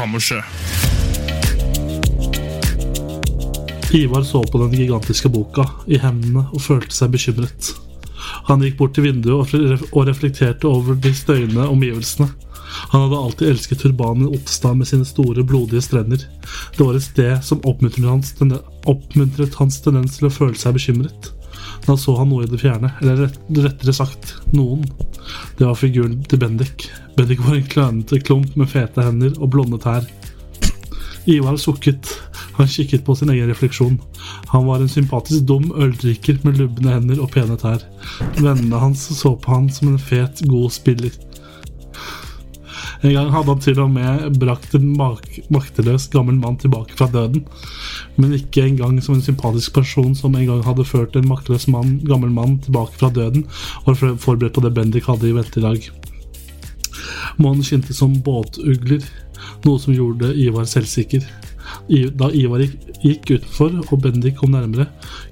Kammerset. Ivar så på den gigantiske boka i hendene og følte seg bekymret. Han gikk bort til vinduet og reflekterte over de støyende omgivelsene. Han hadde alltid elsket turbanen i Ottestad med sine store, blodige strender. Det var et sted som oppmuntret hans tendens til å føle seg bekymret. Da så han noe i det fjerne, eller rett, rettere sagt noen. Det var figuren til Bendik. Bendik var en klønete klump med fete hender og blonde tær. Ivar sukket. Han kikket på sin egen refleksjon. Han var en sympatisk dum øldrikker med lubne hender og pene tær. Vennene hans så på han som en fet, god spiller. En gang hadde han til og med brakt en mak makteløs gammel mann tilbake fra døden. Men ikke engang som en sympatisk person som en gang hadde ført en makteløs mann, gammel mann tilbake fra døden, og forberedt på det Bendik hadde i vente i dag. Månen skinte som båtugler, noe som gjorde Ivar selvsikker. Da Ivar gikk utenfor og Bendik kom nærmere,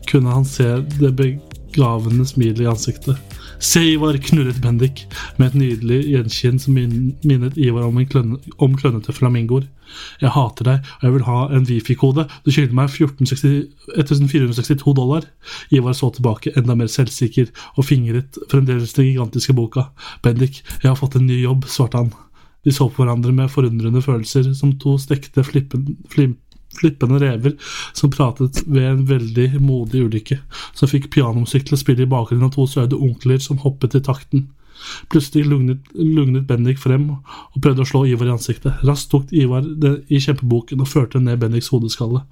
kunne han se det begavende smilet i ansiktet. Se, Ivar, knurret Bendik med et nydelig gjenkinn som minnet Ivar om, klønne, om klønnete flamingoer. Jeg hater deg, og jeg vil ha en Wifi-kode. Du skylder meg 1462 dollar. Ivar så tilbake, enda mer selvsikker, og fingret fremdeles den gigantiske boka. Bendik, jeg har fått en ny jobb, svarte han. De så på hverandre med forundrende følelser, som to stekte flippen, flippende rever som pratet ved en veldig modig ulykke, som fikk pianomusikk til å spille i bakgrunnen av to søte onkler som hoppet i takten. Plutselig lugnet, lugnet Bendik frem og prøvde å slå Ivar i ansiktet. Raskt tok Ivar det i kjempeboken og førte ned Bendiks hodeskalle.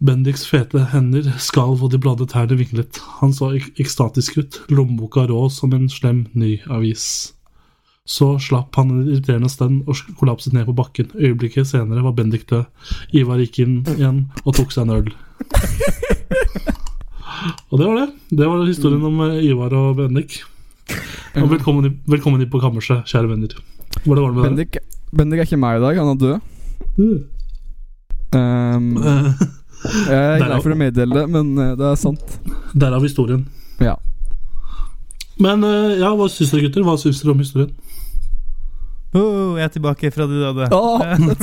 Bendiks fete hender skalv og de bladde tærne vinglet. Han så ek ekstatisk ut, lommeboka rå som en slem ny avis. Så slapp han en irriterende stønn og kollapset ned på bakken. Øyeblikket senere var Bendik død. Ivar gikk inn igjen og tok seg en øl. Og det var det. Det var historien om eh, Ivar og Bendik. Og velkommen, i- velkommen inn på kammerset, kjære venner. Hvordan var det med dere? Bendik, Bendik er ikke meg i dag, han er død. Mm. Eh, jeg er glad for å meddele det, men eh, det er sant. Derav historien. Ja. Men eh, ja, hva syns dere, gutter? Hva syns dere om historien? Oh, jeg er tilbake fra de døde. Å,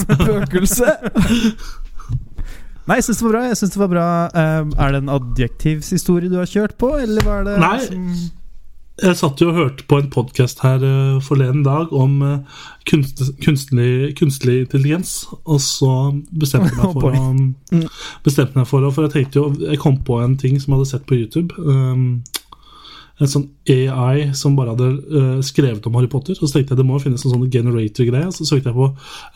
spøkelse! Nei, jeg syns det var bra. Jeg synes det var bra um, Er det en adjektivshistorie du har kjørt på, eller hva er det Nei. som Jeg satt jo og hørte på en podkast her uh, forleden dag om uh, kunst, kunstlig, kunstlig intelligens, og så bestemte jeg meg for Boy. å Bestemte meg for å For jeg tenkte jo Jeg kom på en ting som jeg hadde sett på YouTube. Um, en sånn AI som bare hadde uh, skrevet om Harry Potter. Og så tenkte jeg det må finnes en sånn generator-greie. Så søkte jeg på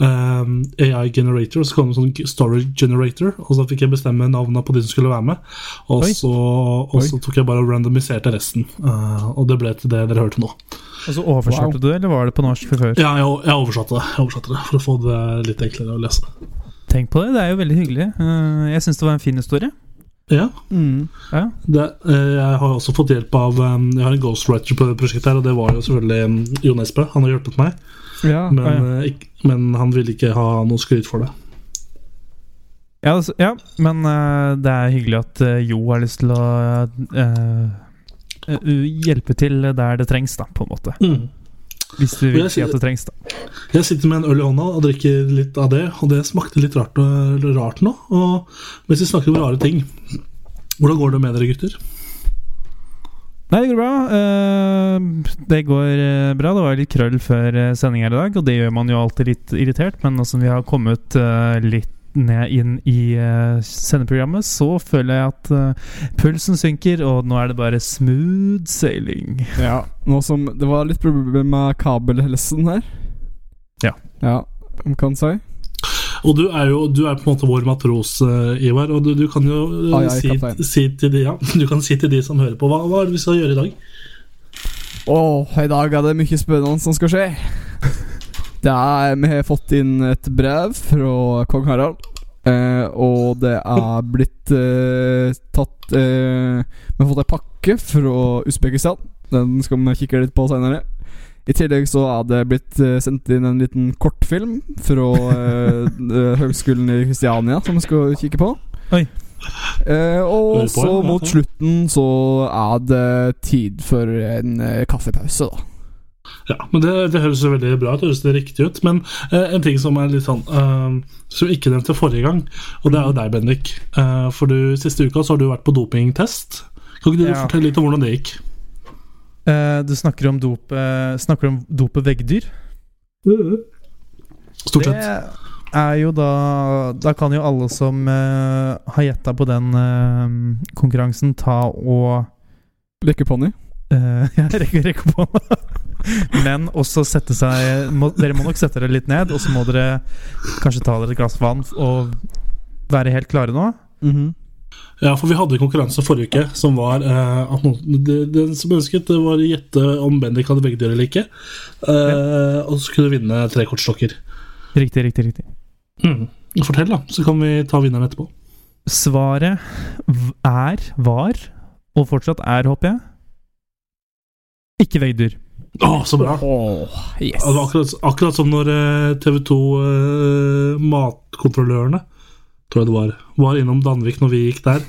um, AI generator, og så kom det en sånn story generator. Og så fikk jeg bestemme navnene på de som skulle være med. Og så, og så tok jeg bare og randomiserte resten. Uh, og det ble til det dere hørte nå. Og så oversatte du, det, eller var det på norsk fra før? Ja, jeg, jeg oversatte det. Jeg oversatte det For å få det litt enklere å lese. Tenk på det, det er jo veldig hyggelig. Uh, jeg syns det var en fin historie. Ja, Mm. Ja. det, eh, Jeg har også fått hjelp av Jeg har en ghostwriter på prosjektet, her og det var jo selvfølgelig Jon Espe. Han har hjulpet meg, Ja. men, ja. eh, men han ville ikke ha noe skryt for det. Ja, altså, ja men eh, det er hyggelig at Jo har lyst til å uh, hjelpe til der det trengs, da, på en måte. Mm. Hvis du vil si at det trengs, da. Jeg sitter med en øl i hånda og drikker litt av det, og det smakte litt rart, rart nå. Og mens vi snakker om rare ting Hvordan går det med dere, gutter? Nei, det går bra. Eh, det går eh, bra. Det var litt krøll før uh, sending her i dag, og det gjør man jo alltid litt irritert, men nå som vi har kommet eh, litt ned inn i uh, sendeprogrammet, så føler jeg at uh, pulsen synker, og nå er det bare smooth sailing. ja. Nå som Det var litt problemer med kabelhelsen her. Ja. Ja, om kan si. Og du er jo du er på en måte vår matros, uh, Ivar, og du, du kan jo uh, Ai, ai, si, si, til de, ja, du kan si til de som hører på, hva, hva er det vi skal gjøre i dag? Åh, i dag er det mye spennende som skal skje. Det er, vi har fått inn et brev fra kong Harald. Eh, og det er blitt eh, tatt eh, Vi har fått ei pakke fra Usbekistan. Den skal vi kikke litt på seinere. I tillegg så er det blitt eh, sendt inn en liten kortfilm fra eh, Høgskolen i Kristiania som vi skal kikke på. Oi. Eh, og så mot slutten så er det tid for en eh, kaffepause, da. Ja, men det, det høres jo veldig bra ut, det høres det riktig ut. Men eh, en ting som er litt sånn eh, Som vi ikke nevnte forrige gang, og det er jo deg, Bendik. Eh, for du, siste uka så har du vært på dopingtest. Kan ikke du Ja. fortelle litt om hvordan det gikk? Eh, du snakker om dop eh, Snakker om dopet veggdyr? Stort Det sett. er jo da Da kan jo alle som eh, har gjetta på den eh, konkurransen, ta og Lekkeponni. Uh, ja, rekke, rekke på Men også sette seg må, Dere må nok sette dere litt ned, og så må dere kanskje ta dere et glass vann og være helt klare nå. Mhm. Ja, for vi hadde en konkurranse forrige uke som var eh, at noen, Den som ønsket, det var å gjette om Bendik hadde veggdør eller ikke. Eh, og så skulle du vinne tre kortstokker. Riktig, riktig, riktig. Mm. Fortell, da, så kan vi ta vinneren etterpå. Svaret er, var, og fortsatt er, håper jeg, ikke veggdyr. Å, så bra! Oh, yes. altså, akkurat, akkurat som når TV 2 Matkontrollørene tror jeg det var, var innom Danvik når vi gikk der.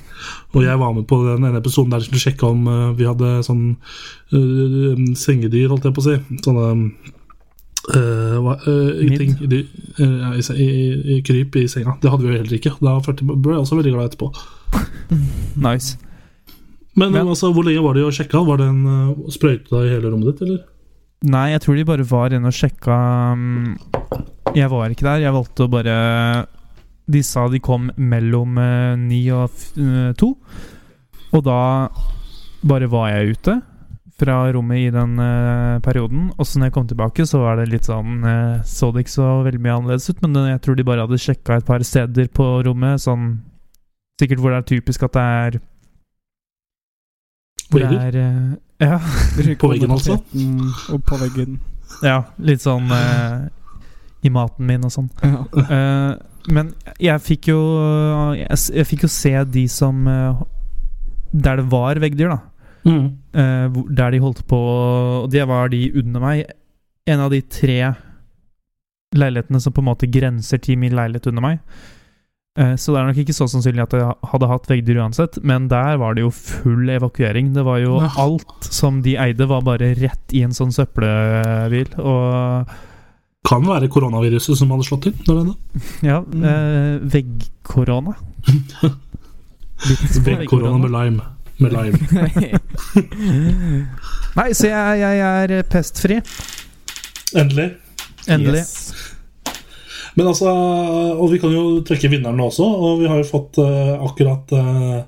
Og jeg var med på den ene episoden der de skulle sjekke om uh, vi hadde sånn uh, sengedyr, holdt jeg på å si. Sånne uh, hva, eh, ting i, eh, i, i, i kryp i senga. Det hadde vi jo heller ikke. Da ble jeg også veldig glad etterpå. Nice. Men, Men- altså, hvor lenge var det å sjekke? Var det en sprøyte i hele rommet ditt, eller? Nei, jeg tror de bare var inne og sjekka um, Jeg var ikke der. Jeg valgte å bare De sa de kom mellom eh, ni og eh, to. Og da bare var jeg ute fra rommet i den eh, perioden. Og så når jeg kom tilbake, så var det litt sånn Så det ikke så veldig mye annerledes ut, men jeg tror de bare hadde sjekka et par steder på rommet, sånn Sikkert hvor det er typisk at det er Hvor det er eh, Ja. På veggen, altså? Og på veggen. Ja, litt sånn eh, i maten min og sånn. Ja. Eh, men jeg fikk jo jeg, jeg fikk jo se de som eh, Der det var veggdyr, da. Mm. Eh, der de holdt på Og det var de under meg. En av de tre leilighetene som på en måte grenser til min leilighet under meg. Eh, så det er nok ikke så sannsynlig at det hadde hatt veggdyr uansett, men der var det jo full evakuering. Det var jo alt som de eide, var bare rett i en sånn søppelbil. Og Kan være koronaviruset som hadde slått til. Det det. ja, Mm. eh, veggkorona. Veggkorona med lime. Med lime. Nei, så jeg, jeg er pestfri. Endelig. Endelig. Yes. Men altså, og vi kan jo trekke vinneren nå også, og vi har jo fått uh, akkurat uh,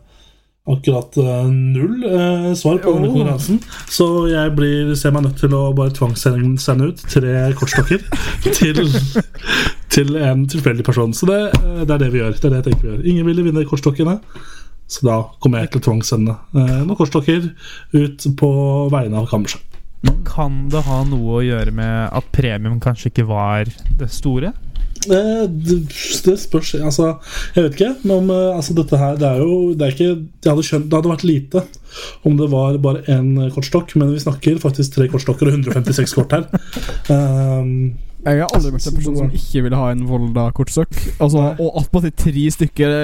Akkurat uh, null svar på denne Oh. konkurransen. Så jeg blir, ser meg nødt til å bare tvangssende ut tre kortstokker til, til en tilfeldig person. Så det, det er det vi gjør. Det er det jeg tenker vi gjør. Ingen ville vinne kortstokkene, så da kommer jeg til å tvangssende eh, noen kortstokker ut på vegne av kammerset. Kan det ha noe å gjøre med at premium kanskje ikke var det store? Eh, det, det spørs Altså, jeg vet ikke. Men om, eh, altså, dette her Det er jo det er ikke, jeg hadde skjønt, det hadde vært lite om det var bare én kortstokk, men vi snakker faktisk tre kortstokker og 156 kort her. Um, Jeg har aldri møtt en person som ikke ville ha en Volda-kortstokk. Altså, og attpåtil tre stykker.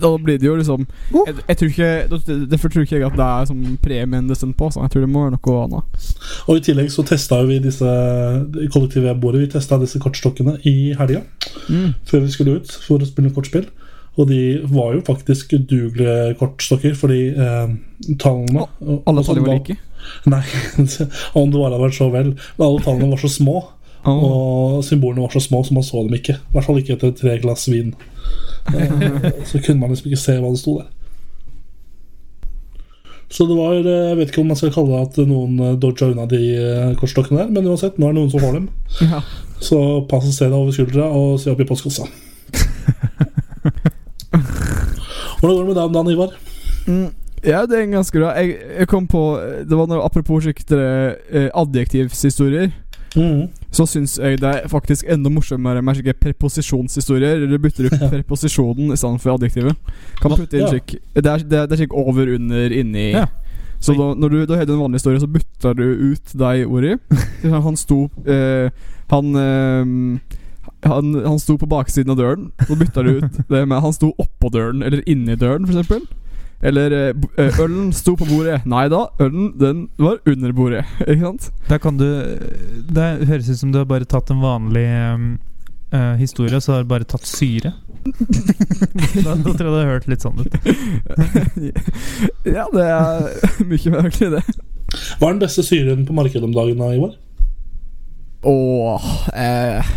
Da blir det jo liksom jeg, jeg tror ikke, Derfor tror ikke jeg at det er som premien det står på. Så jeg tror det må være noe annet. og i tillegg så testa vi disse i kollektivet jeg bor i, vi testa disse kortstokkene i helga. Før vi skulle ut for å spille kortspill. Og de var jo faktisk udugelige kortstokker, fordi eh, tallene og- Alle sånn tallene var- like. Nei, om det bare hadde vært så vel. Men alle tallene var så små. Oh. Og symbolene var så små, så man så dem ikke. I hvert fall ikke etter tre glass vin. Eh, så kunne man liksom ikke se hva det sto der. Så det var eh, Jeg vet ikke om man skal kalle det at noen eh, dodga unna de kortstokkene der, men uansett, nå er det noen som får dem. Ja. Så pass og se deg over skuldra og se opp i postkassa. Hvordan går det med deg om dagen, Ivar? Mm, Ja, det er en ganske bra. Jeg, jeg kom på Det var noe apropos slike eh, adjektivshistorier. Mm. Så syns jeg det er faktisk enda morsommere med slike preposisjonshistorier. Du bytter ut preposisjonen i stedet for adjektivet. Kan putte inn slik Det er, det er, slik over, under, inni. Ja. Så da, når du da har du en vanlig historie, så bytter du ut de ordene. Han sto eh, Han eh, han, han sto på baksiden av døren, så bytta du ut det med Han sto oppå døren, eller inni døren, eksempel. Eller eh, eh, ølen sto på bordet. Nei da, ølen den var under bordet. Ikke sant? Da kan du Det høres ut som du har bare tatt en vanlig um, eh, historie, så har du bare tatt syre. da, da tror jeg det har hørt litt sånn ut. ja, det er mye merkelig, det. Hva er den beste syren på markedet om dagen, da, Ivar? Åh eh,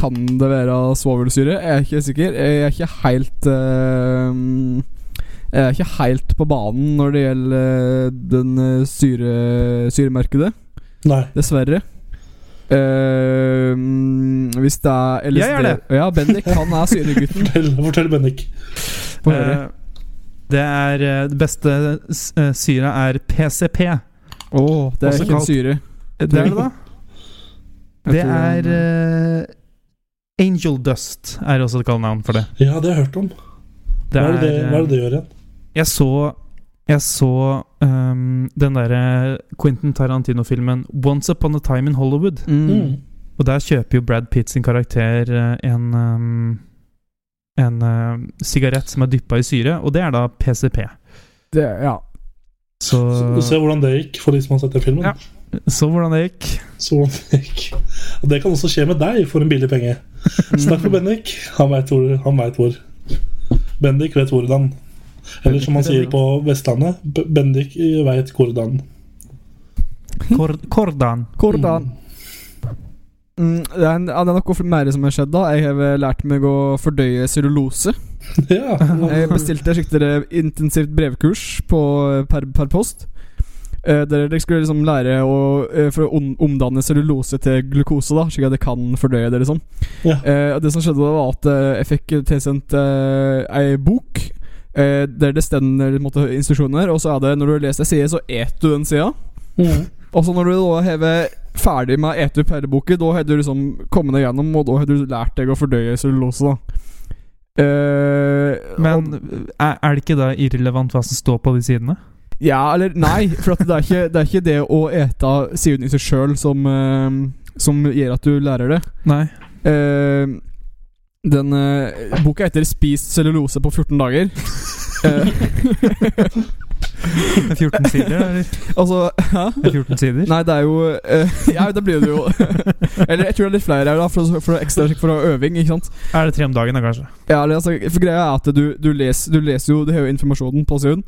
Kan det være svovelsyre? Jeg er ikke sikker. Jeg er ikke helt eh, Jeg er ikke helt på banen når det gjelder eh, den eh, syre, syremarkedet. Nei. Dessverre. Mm, hvis det er LSD Jeg er det. Ja, Bendik, han er syregutten. Fortell, fortell Bendik. Få høre. Eh, det er Det beste syra er PCP. Åh, det er også ikke en syre. Det er det, da. Det er eh, Angel Dust er også et kallenavn for det. Ja, det har jeg hørt om. Det hva, er det, hva er det det gjør igjen? Jeg så Jeg så um, den derre Quentin Tarantino-filmen 'Once Upon a Time in Hollywood'. Mm. Mm. Og der kjøper jo Brad Pitt sin karakter eh, en um, En uh, sigarett som er dyppa i syre, og det er da PCP. Det, ja. Så Se hvordan det gikk for de som har sett den filmen. Ja. Så hvordan det gikk. Så hvordan det gikk. Og det kan også skje med deg for en billig penge. Snakk med Bendik. Han veit hvor. Han vet hvor. Bendik vet hvordan. Eller som man sier på Vestlandet, Bendik veit hvordan. Kor Kordan. Hvordan? Mm, det, er det er noe mer som har skjedd. da Jeg har eh, lært meg å fordøye cellulose. Ja. Jeg bestilte skikkelig intensivt brevkurs på, per, per post. Eh, der jeg skulle liksom lære å, eh, for å omdanne cellulose til glukose, da slik at jeg kan fordøye det. liksom Ja. eh, Det som skjedde, da var at eh, jeg fikk tilsendt eh, ei bok eh, det står på en måte, instruksjoner, og så er det når du har lest ei side, så et du den sida. Mm. Og så når du da hever ferdig med å ete opp hele boka, da har du liksom kommet deg gjennom, og da har du lært deg å fordøye cellulose. da Eh, Men og, er, er det ikke da irrelevant hva som står på de sidene? Ja, eller nei. For det, er ikke, det er ikke det å ete siden i seg sjøl som, eh, som gjør at du lærer det. Nei. Eh, den uh, boka heter 'Spist cellulose på 14 dager'. Eh, 14 sider, eller? altså Hæ? 14 sider? Nei, det er jo uh, Ja, det blir det jo Eller jeg tror det er litt flere her, for, for ekstra for øving. Ikke sant? Er det tre om dagen, da, kanskje? Ja, altså, for greia er at du, du, leser, du leser jo Du har jo informasjonen på siden.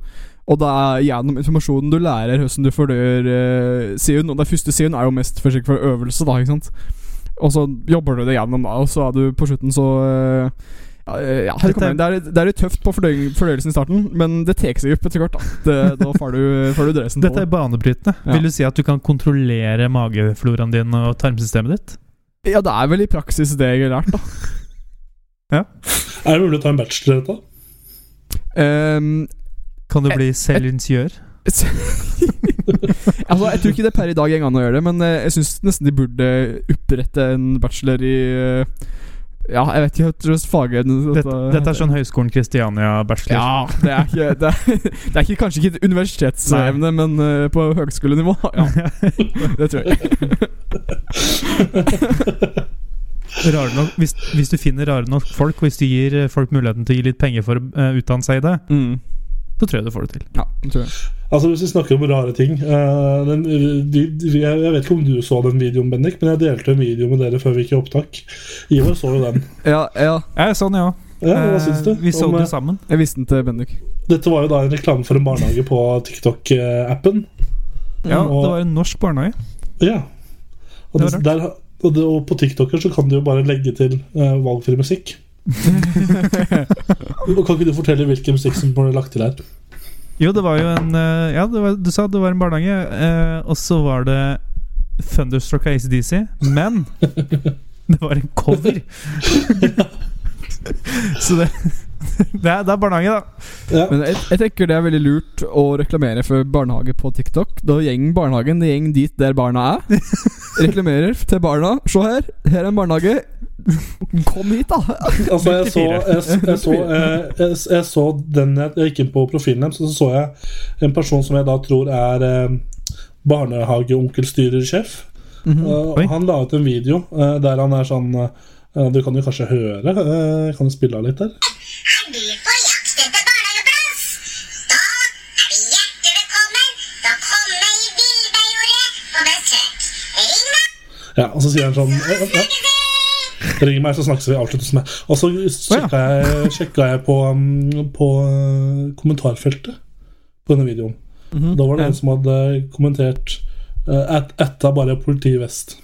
Og det er gjennom informasjonen du lærer hvordan du fordøyer uh, siden. Og den første siden er jo mest for, for øvelse, da. Ikke sant? Og så jobber du det gjennom, da, og så er du på slutten så eh, ja, eh, ja, det, er, det er litt tøft på fordøyelsen i starten, men det tar seg opp etter hvert. Da, da får du, får du dressen på Dette er banebrytende. Ja. Vil du si at du kan kontrollere magefloraen din og tarmsystemet ditt? Ja, det er vel i praksis det jeg har lært, da. Er det mulig å ta en bachelor i dette? Um, Kan du bli selvingeniør? altså, Jeg tror ikke det per i dag engang an å gjøre det, men eh, jeg syns nesten de burde opprette en bachelor i eh, Ja, jeg vet ikke slags faget Dette, dette er sånn Høgskolen Kristiania-bachelor. Ja, det er ikke Det er, det er ikke, kanskje ikke et universitetsevne, men uh, på høgskolenivå. Ja, det tror jeg. Nok, hvis, hvis du finner rare nok folk, og hvis du gir folk muligheten til å gi litt penger for å uh, utdanne seg i det, Mm. Så tror jeg du får det til. Ja, det tror jeg. Altså Hvis vi snakker om rare ting uh, den, de, de, jeg, jeg vet ikke om du så den videoen, Bendik, men jeg delte en video med dere før vi gikk i opptak. Ivar så jo den. Ja, ja, Ja, sånn, ja. Ja, Hva syns du? Eh, Vi så Om, det eh, sammen. jeg visste den til Bendik. Dette var jo da en reklame for en barnehage på TikTok-appen. Ja, og- det var en norsk barnehage. Ja. Og, Det det, der, og, det, og på TikToker så kan du jo bare legge til uh, valgfri musikk. Kan ikke du fortelle hvilken musikk som ble lagt til her? Jo, det var jo en eh, Ja, det var, du sa det var en barnehage, eh, og så var det Thunderstruck av ACDC, men det var en cover. så det Det er, det er barnehage, da. Ja. Men jeg, jeg tenker det er veldig lurt å reklamere for barnehage på TikTok. Da gjeng barnehagen det gjeng dit der barna er. Reklamerer til barna. Se her, her er en barnehage. Kom hit, da! Altså, jeg så, jeg, jeg, så, jeg, jeg, jeg så den jeg, jeg gikk inn på profilen deres, og så så jeg en person som jeg da tror er eh, barnehageonkelstyrersjef. Mhm. Uh, han la ut en video uh, der han er sånn uh, Du kan jo kanskje høre. Uh, kan du spille av litt der? Er du på jakt etter barnehageplass? Da er du hjertelig velkommen til å komme i Bilbeiordet på besøk. Ring meg! Ja, Og så sier han sånn ja, ja. Ring meg, så snakkes vi. Avsluttes med. Og så sjekka jeg, sjekka jeg på, um, på uh, kommentarfeltet på denne videoen. Mhm. Da var det en som hadde kommentert uh, et, Etta bare politi vest.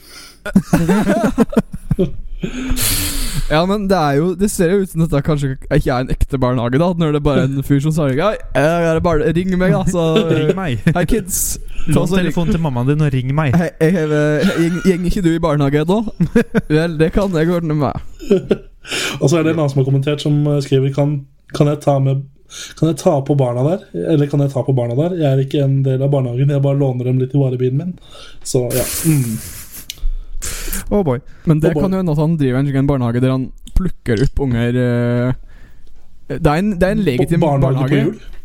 Ja, men det er jo Det ser jo ut som dette kanskje ikke er en ekte barnehage, da. Når det er bare er en fyr som sier er bare, ring meg, da. Så Ring meg. Hei, kids. Ta Lån så ring- telefonen til mammaen din og ring meg. Hei, hei, eh, gjeng- ikke du i barnehage nå? Vel, det kan jeg ordne med. Og så er det en annen som har kommentert, som uh, skriver kan, kan jeg ta med kan jeg ta på barna der? Eller kan jeg ta på barna der? Jeg er ikke en del av barnehagen, jeg bare låner dem litt i varebilen min. Så ja. Mm. Oh boy. Men det Og kan jo hende at han driver en, en barnehage der han plukker opp unger eh, Det er en, det er en legitim Barnehage barnehage. på jul.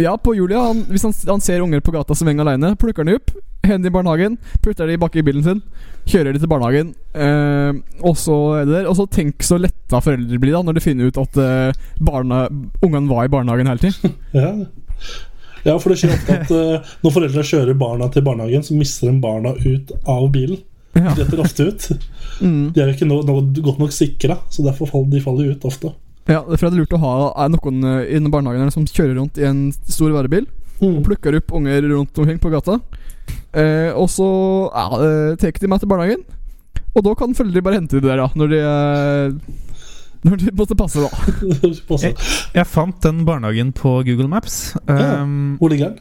Ja, på jul, ja. Han, hvis han, han ser unger på gata som henger alene, plukker de opp, hender de i barnehagen, putter de bak i bilen sin, kjører de til barnehagen, eh, og så er det der. Og så tenk så letta foreldre blir da når de finner ut at eh, barna, ungene var i barnehagen hele tiden. Ja. ja, for det skjer ofte at uh, når foreldre kjører barna til barnehagen, så mister de barna ut av bilen. Ja. De detter ofte ut. Mm. De er jo ikke noe, no, godt nok sikra, så derfor faller de faller ut ofte. Ja, Derfor er det lurt å ha er noen eh, i barnehagen her som kjører rundt i en stor varebil. Mm. Plukker opp unger rundt omkring på gata. Eh, og så ja, eh, tar de meg til barnehagen. Og da kan foreldre bare hente de der, da. Når de eh, Når de måtte passe, da. Passe. Jeg fant den barnehagen på Google Maps. Ja. Um, Hvor ligger den?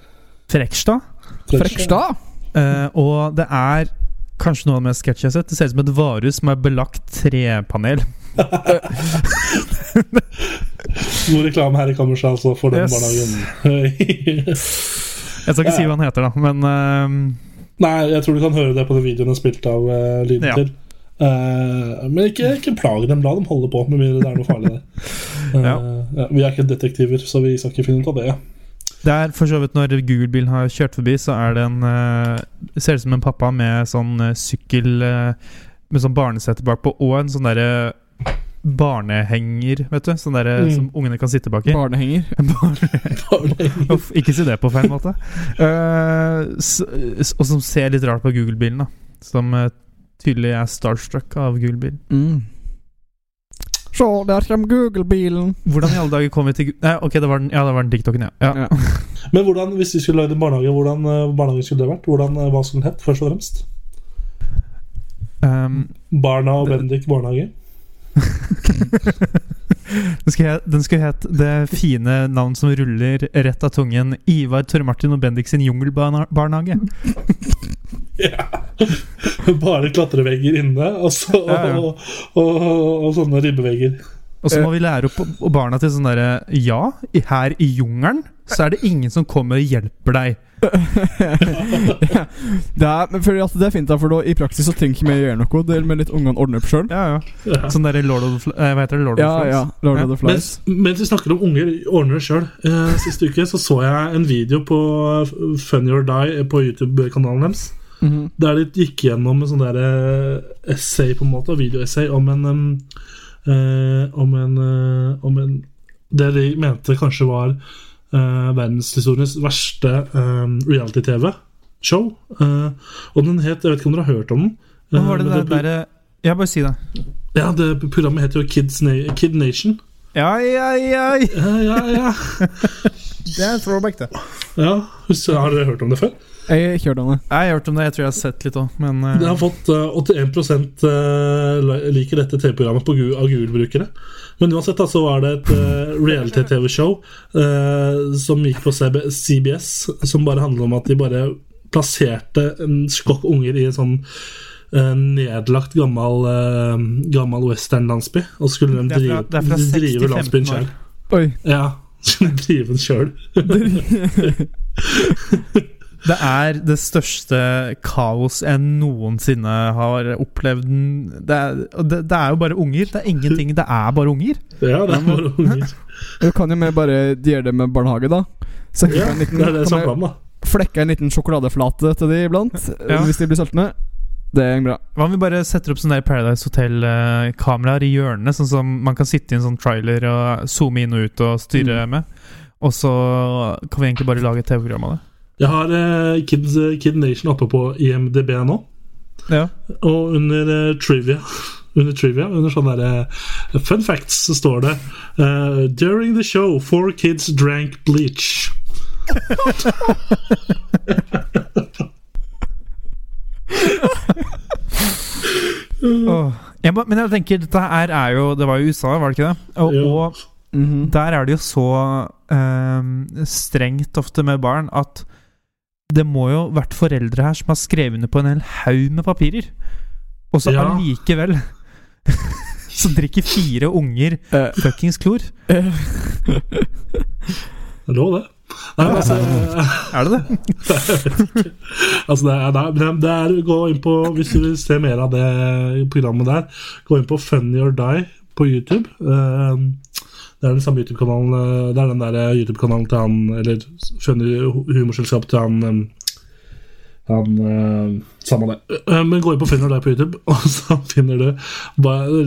Frekstad. Frekstad. Uh, og det er kanskje noe av det mest sketsjy jeg har sett. Det ser ut som et varehus som er belagt trepanel. God reklame her i kammerset, altså, for den Yes. barnehagen. Jeg skal ikke si hva han heter, da, men uh... Nei, jeg tror du kan høre det på den videoen jeg spilte av uh, lyden Ja. til. Uh, men ikke, ikke plag dem, la dem holde på, med mindre det er noe farlig der. Uh, Ja. ja, vi er ikke detektiver, så vi skal ikke finne ut av det. Det er for så vidt når Google-bilen har kjørt forbi, så er det en uh, Ser ut som en pappa med sånn uh, sykkel uh, Med sånn barnesete bakpå, og en sånn derre barnehenger, vet du. Sånn derre Mm. som ungene kan sitte bak i. Barnehenger. Uff, ikke si det på feil måte. Eh, s, s, og som ser litt rart på Google-bilen, da. Som eh, tydelig er starstruck av Google-bilen. Mm. Se, der kommer Google-bilen. Hvordan i alle dager kom vi til Nei, Ok, det var den, ja, det var den TikToken, ja. ja. Ja. Men hvordan, hvis vi skulle lagd en barnehage, hvordan uh, barnehage skulle det vært? Hvordan, eh, hva skulle den hett, først og fremst? Um, Barna og Bendik barnehage? den, skulle het, den skulle het det fine navn som ruller rett av tungen. Ivar, Tørre Martin og Bendik sin jungelbarnehage. Ja. Bare klatrevegger inne, og, så, Ja, ja. og, og, og, sånne ribbevegger. Og så må vi lære opp barna til sånn derre Ja, her i jungelen så er det ingen som kommer og hjelper deg. det er, men fordi at det er fint, da, for da, i praksis så trenger ikke vi gjøre noe. Det er med litt ungene ordner opp sjøl. Ja, ja. Ja. Sånn derre Lord of the eh, Hva heter det? Lord of the Flies? ja. Lord Ja. of the Flies. Mens, mens vi snakker om unger ordner det sjøl. Eh, siste uke så, så jeg en video på Funny or Die på YouTube-kanalen deres. Mhm. Der de gikk gjennom en sånn der eh, essay, på en måte, videoessay, om en um, eh, Om en eh, Om en Det de mente kanskje var eh, verdenshistoriens verste eh, reality-TV-show. Uh, og den het Jeg vet ikke om dere har hørt om den? Hva Eh, var det det der, der, Ja, bare si det. Ja, det Programmet heter jo Kids Na Kid Nation. Ja, ja, ja. Ja, ja, ja. Det er en throwback, det. ja. Har dere hørt om det før? Jeg har ikke hørt om det. Jeg har hørt om det. Jeg tror jeg har sett litt òg, men eh, Det har fått eh, 81 eh, liker dette TV-programmet av Google-brukere. Men uansett da, så var det et uh, reality-TV-show eh, som gikk på CB CBS, som bare handlet om at de bare plasserte en skokk unger i en sånn eh, nedlagt gammel, uh, gammel western-landsby. Og så skulle de Det er fra- drive, det er fra drive landsbyen 15 sjøl. Oi. Ja. Drive den sjøl. Det er det største kaos jeg noensinne har opplevd. Det er, det, det er jo bare unger. Det er ingenting. Det er bare unger. Ja, det er bare unger. Du kan jo med bare gjøre det med barnehage, da. Så Ja, det er det samme, da. flekke en liten sjokoladeflate til de iblant, Ja. hvis de blir sultne. Det er bra. Hva om vi bare setter opp sånne der Paradise Hotel-kameraer i hjørnene, sånn som man kan sitte i en sånn trailer og zoome inn og ut og styre med? Og så kan vi egentlig bare lage et TV-program av det. Jeg har eh, Kids, Kid Nation oppe på IMDb nå. Ja. Og under eh, trivia Under trivia, under sånne der, uh, fun facts, så står det uh, During the show, four kids drank bleach. Åh. Jeg, ba- men jeg tenker, dette her er jo Det var jo USA, var det ikke det? Og, ja. og Mhm. der er det jo så um, strengt ofte med barn at det må jo vært foreldre her som har skrevet under på en hel haug med papirer. Og så Ja. allikevel så drikker fire unger uh. fuckings klor. Det lå det. Nei, altså, Er det det? altså det, er, det, er, det er Gå inn på Hvis du vil se mer av det programmet der, gå inn på Funny or Die på YouTube. Eh, Det er den samme YouTube-kanalen eh, Det er den der eh, YouTube-kanalen til han Eller Funny humorselskap til han han øh, Samme det. Men gå inn på Funny or Die på YouTube, og så finner du bare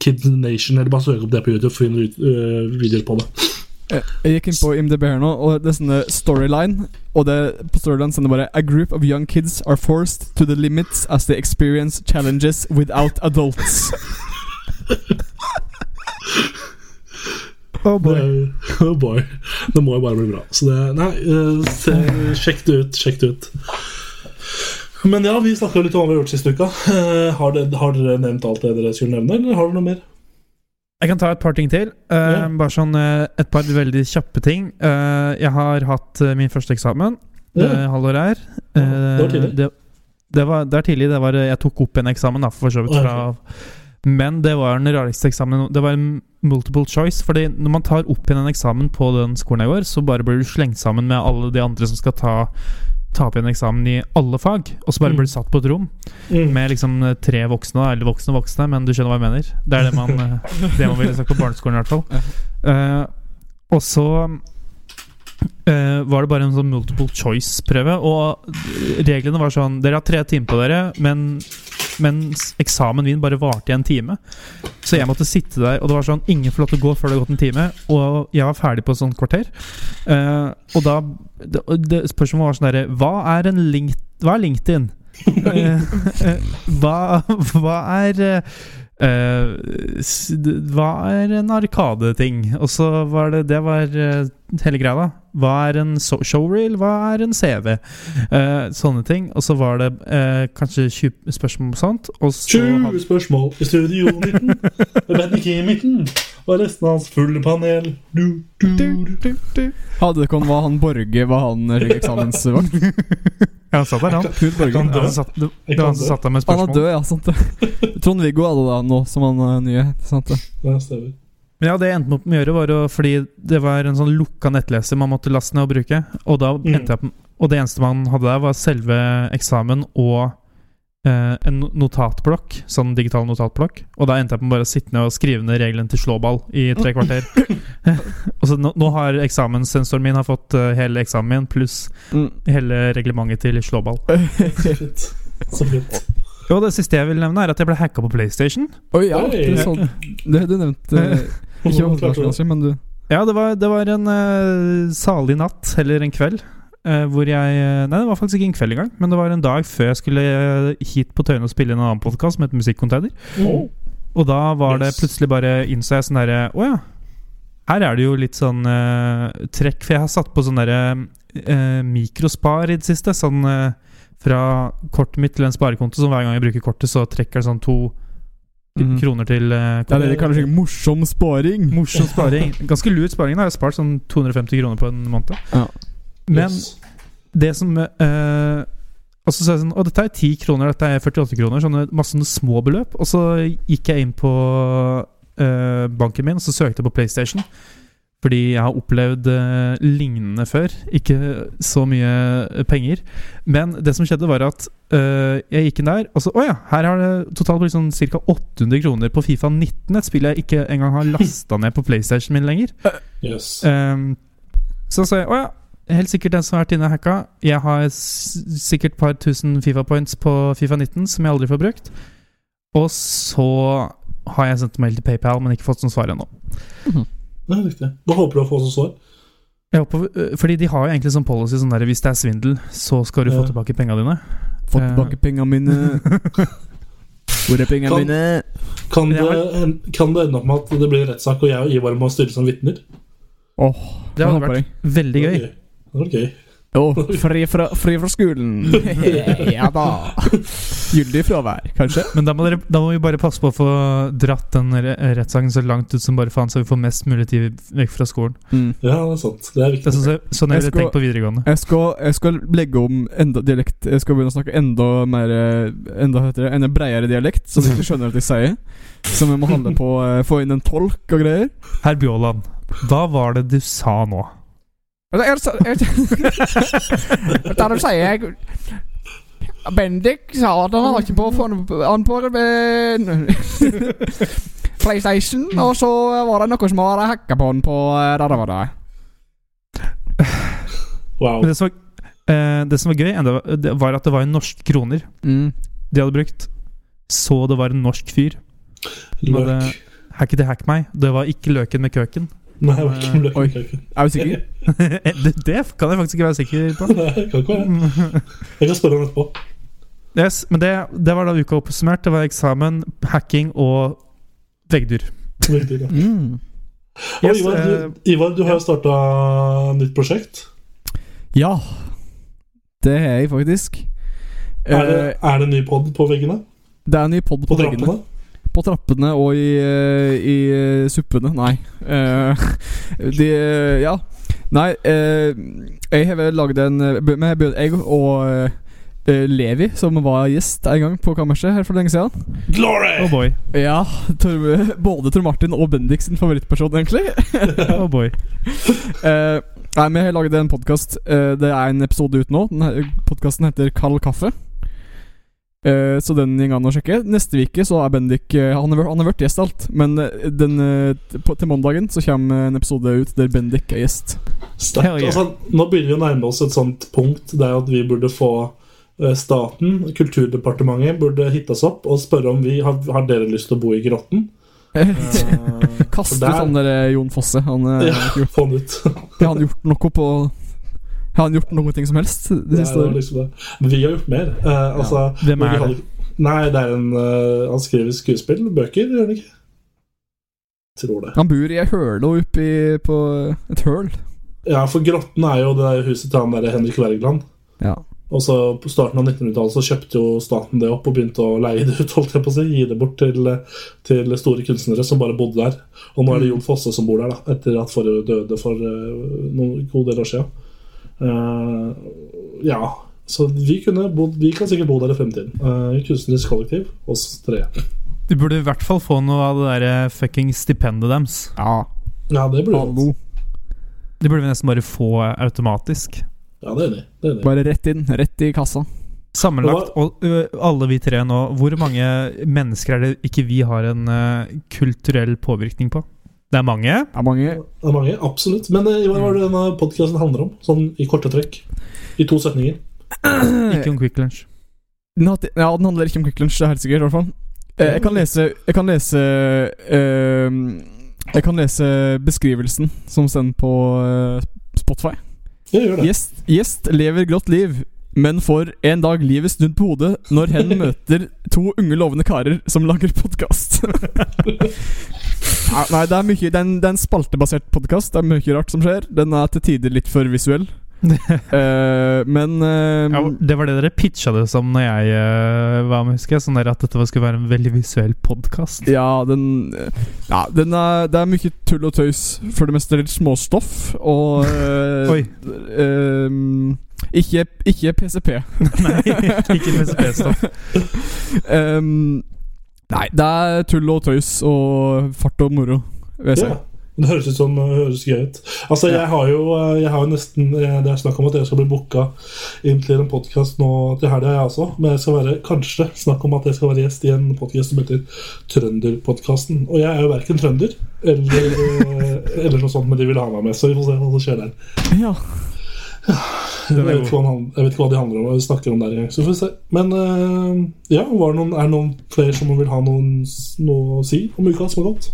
Kid Nation, eller bare søk opp det på YouTube, finner du eh, videoer på det. Eh, Jeg gikk inn på IMDb her nå, og det er sånne storyline. Og det, på storyline står det bare A group of young kids are forced to the limits as they experience challenges without adults. Oh Det er- Oh boy. Det må jo bare bli bra. Så det Nei, uh, sjekk det ut. Sjekk det ut. Men ja, vi snakka litt om hva vi har gjort siste uka. Uh, har, det, har dere nevnt alt det dere skulle nevne, eller har dere noe mer? Jeg kan ta et par ting til. Uh, Ja. Bare sånn uh, et par veldig kjappe ting. Uh, jeg har hatt eh, min første eksamen det Ja. halvåret her. Det var tidlig. Eh, Det, det, var, det er tidlig. Det var, jeg tok opp en eksamen, da, for så vidt. Fra, men det var den rareste eksamen. Det var en multiple choice. Fordi når man tar opp igjen en eksamen på den skolen jeg går, så bare blir du slengt sammen med alle de andre som skal ta, ta opp igjen eksamen i alle fag. Og så bare Mm. blir du satt på et rom Mm. med liksom eh, tre voksne, eller voksne voksne, men du skjønner hva jeg mener. Det er det man, eh, det man ville sagt på barneskolen, i hvert fall. Uh, og så uh, var det bare en sånn multiple choice-prøve, og reglene var sånn Dere har tre timer på dere, men mens eksamen min bare varte i en time. Så jeg måtte sitte der, og det var sånn Ingen får lov til å gå før det har gått en time. Og jeg var ferdig på et sånt kvarter. Uh, og da det, det Spørsmålet var sånn derre Hva er en link, Hva er LinkedIn? Eh, eh, hva, hva er eh, eh, d- Hva er en Arkadeting? Og så var det Det var uh, hele greia, da. Hva er en so showreel? Hva er en CV? Uh, sånne ting. Og så var det eh, kanskje 20 spørsmål og sånt. Og så 20 spørsmål i studio 19. Med Bendik i midten. Og resten av hans fulle panel. Du, du, du. Hadde det ikke var han Borge Var han eksamensvakt? Ja, han satt der, han. Knut Borge. Han, han satt, det, det var han som satt der med spørsmål. Han er død, ja. Sant det. Trond-Viggo hadde det nå, som han er nye. Sant det. Ja, stemmer. Men ja, det jeg endte opp med å gjøre, var å, fordi det var en sånn lukka nettleser man måtte laste ned og bruke. Og, da Mm. endte jeg opp, og det eneste man hadde der, var selve eksamen og eh, en notatblokk. Sånn digital notatblokk. Og da endte jeg på bare å sitte ned og skrive ned reglene til slåball i tre kvarter. og så nå, nå har eksamenssensoren min har fått eh, hele eksamen min pluss Mm. hele reglementet til slåball. Så fint. Det siste jeg vil nevne, er at jeg ble hacka på PlayStation. Oi, ja. Oi. Det, er sånn, det du nevnte eh, Ikke Hvordan klarte du det? overraskende, men du Ja, det var, det var en eh, salig natt, eller en kveld, hvor jeg eh, Nei, det var faktisk ikke en kveld engang, men det var en dag før jeg skulle eh, hit på Tøyen og spille inn en annen podkast som het Musikkonteiner. Mm. Og da var det plutselig bare innså jeg sånn derre Å ja. Her er det jo litt sånn uh, trekk, for jeg har satt på sånn derre uh, mikrospar i det siste. Sånn uh, fra kortet mitt til en sparekonto, så hver gang jeg bruker kortet, så trekker det sånn to Mm. kroner til uh, Det er det de kaller morsom sparing. Morsom sparing. Ganske lurt sparing. da Jeg har spart sånn 250 kroner på en måned. Ja. Men Yes. det som eh, Og så sa jeg sånn Å, dette er 10 kroner, dette er 48 kroner. Sånne masse små beløp. Og så gikk jeg inn på eh, banken min og så søkte jeg på PlayStation. Fordi jeg har opplevd eh, lignende før. Ikke så mye penger. Men det som skjedde, var at eh, jeg gikk inn der, og så Å ja, her har det totalt blitt sånn ca. 800 kroner på Fifa 19. Et spill jeg ikke engang har lasta ned på PlayStation min lenger. Yes. Ehm, så sa jeg å ja, helt sikkert den som har vært inne og hacka. Jeg har sikkert et par tusen Fifa points på Fifa 19 som jeg aldri får brukt. Og så har jeg sendt mail til PayPal, men ikke fått noe svar ennå. Det er riktig. Da håper du å få som svar? Jeg håper, øh, fordi de har jo egentlig sånn policy sånn der hvis det er svindel, så skal du få tilbake penga dine. Få Eh. tilbake penga mine. Hvor er penga mine? Kan det, kan det ende opp med at det blir rettssak, og jeg og Ivar må stille som vitner? Oh, Det hadde vært veldig gøy. Det var fri fra, fri fra skolen. ja da. Gyldig fravær, kanskje? Men da må, dere, da må vi bare passe på å få dratt den rettssaken så langt ut som bare faen, så vi får mest mulig tid vekk fra skolen. Mm. Ja, det er sant. Det er Det er så, sånn, sånn jeg ville tenkt på videregående. Jeg skal, jeg skal legge om enda dialekt Jeg skal begynne å snakke enda mer eh, Enda heter det, enda breiere dialekt, så du ikke skjønner at jeg sier. Så vi må holde på eh, få inn en tolk og greier. Herr Bjåland, hva var det du sa nå? Er jeg, da du sier jeg Bendik sa at han var ikke på Han på PlayStation, og så var det noe som hadde hacka på han på eh, der det var det. Wow. Men det som var, eh, det som var gøy, enda, det var at det var en norsk kroner Mm. de hadde brukt. Så det var en norsk fyr. Var Løk. Hacket hack meg. Det var ikke løken med køken. Nei, det var ikke løk. Oi. Løken. Er du sikker? det, det kan jeg faktisk ikke være sikker på. Nei, det kan ikke være. Jeg kan spørre ham etterpå. Yes, men det, det var da uka oppsummert. Det var eksamen, hacking og veggdyr. Veggdyr, ja. Mm. Og Yes, Ivar, eh, du, Ivar, du har jo starta nytt prosjekt. Ja. Det er jeg faktisk. Er det, Eh, er det ny pod på veggene? det er en ny pod på, På veggene. På trappene og i, eh, i eh, suppene. Nei. Uh, de Ja. Nei, uh, jeg har vel lagd en med Jeg og Levi, som var gjest en gang på kammerset her for lenge siden. Glory! Oh boy. Ja, Tor, både Tor Martin og Bendik sin favorittperson, egentlig. Oh boy. uh, nei, vi har laget en podkast. det er en episode ut nå. Podkasten heter Kald kaffe. Eh, så den går an å sjekke. Neste uke så er Bendik eh, Han har vært- han har vært gjest alt, men eh, den, på, til mandagen så kommer en episode ut der Bendik er gjest. Sterkt. Yeah. Altså, nå begynner vi å nærme oss et sånt punkt der at vi burde få staten, Kulturdepartementet, burde hitte oss opp og spørre om vi har, har dere lyst til å bo i grotten. Kaste Kast ut han der Jon Fosse. Han, Ja, har han gjort noe på Har han gjort noe ting som helst det Det siste jo liksom det. Men vi har gjort mer. Uh, altså, Hvem er det? Nei, det er en uh, Han skriver skuespill, bøker, gjør han ikke? Tror det. Han bor i ei høle oppi på et høl. Ja, for Grotten er jo det der huset til han der Henrik Wergeland. Ja. Og så På starten av 1900-tallet så kjøpte jo staten det opp og begynte å leie det ut. holdt jeg på å si, Gi det bort til, til store kunstnere som bare bodde der. Og nå er det Jon Fosse som bor der, da etter at forrige døde for uh, noen del år siden. Eh, ja, så vi, kunne bodd, vi kan sikkert bo der i fremtiden. Uh, kunstnerisk kollektiv, oss tre. Du burde i hvert fall få noe av det der eh, fucking stipendet deres. Ja, Ja, det burde vi. hallo. Det burde vi nesten bare få automatisk. Ja, det er det. Det er det. Bare rett inn. Rett i kassa. Sammenlagt, og alle vi tre nå, hvor mange mennesker er det ikke vi har en uh, kulturell påvirkning på? Det er mange. Det er mange Det er mange, absolutt. Men eh, hva var det denne podkasten handler om? Sånn i korte trekk. I to setninger. Ikke om Quick Lunch. ja, den handler ikke om Quick Lunch, det er helt sikkert. i hvert fall eh, Jeg kan lese Jeg kan lese eh, Jeg kan lese beskrivelsen som sendt på eh, Spotify. Gjest, gjest lever grått liv, men får en dag livet snudd på hodet når hen møter to unge, lovende karer som lager podkast. ja, nei, det er mye Det er en, det er en spaltebasert podkast. Det er mye rart som skjer. Den er til tider litt for visuell. uh, men uh, Ja, det var det dere pitcha det som når jeg uh, var med, husker jeg. Sånn at dette skulle være en veldig visuell podkast. Ja, den Ja, den er, det er mye tull og tøys. For det meste litt småstoff. Og eh, ehm, ikke, ikke PCP. Nei, ikke PCP-stoff. Ehm, nei, det er tull og tøys og fart og moro, vil jeg si. Ja. Det høres ut som det høres gøy ut. Altså, jeg har jo, eh, jeg har nesten eh, Det er snakk om at jeg skal bli booka inn til en podkast nå til helga, jeg også. Men jeg skal være kanskje snakk om at jeg skal være gjest i en podkast som heter Trønderpodkasten. Og jeg er jo verken trønder eller, eh, eller noe sånt, men de vil ha meg med, så vi får se hva som skjer der. Ja. Jeg vet, ikke hva han, jeg vet ikke hva de handler om, Vi snakker om der. Så får vi se. Men eh, ja, var det noen, er det noen flere som vil ha noen, noe å si om uka som har gått?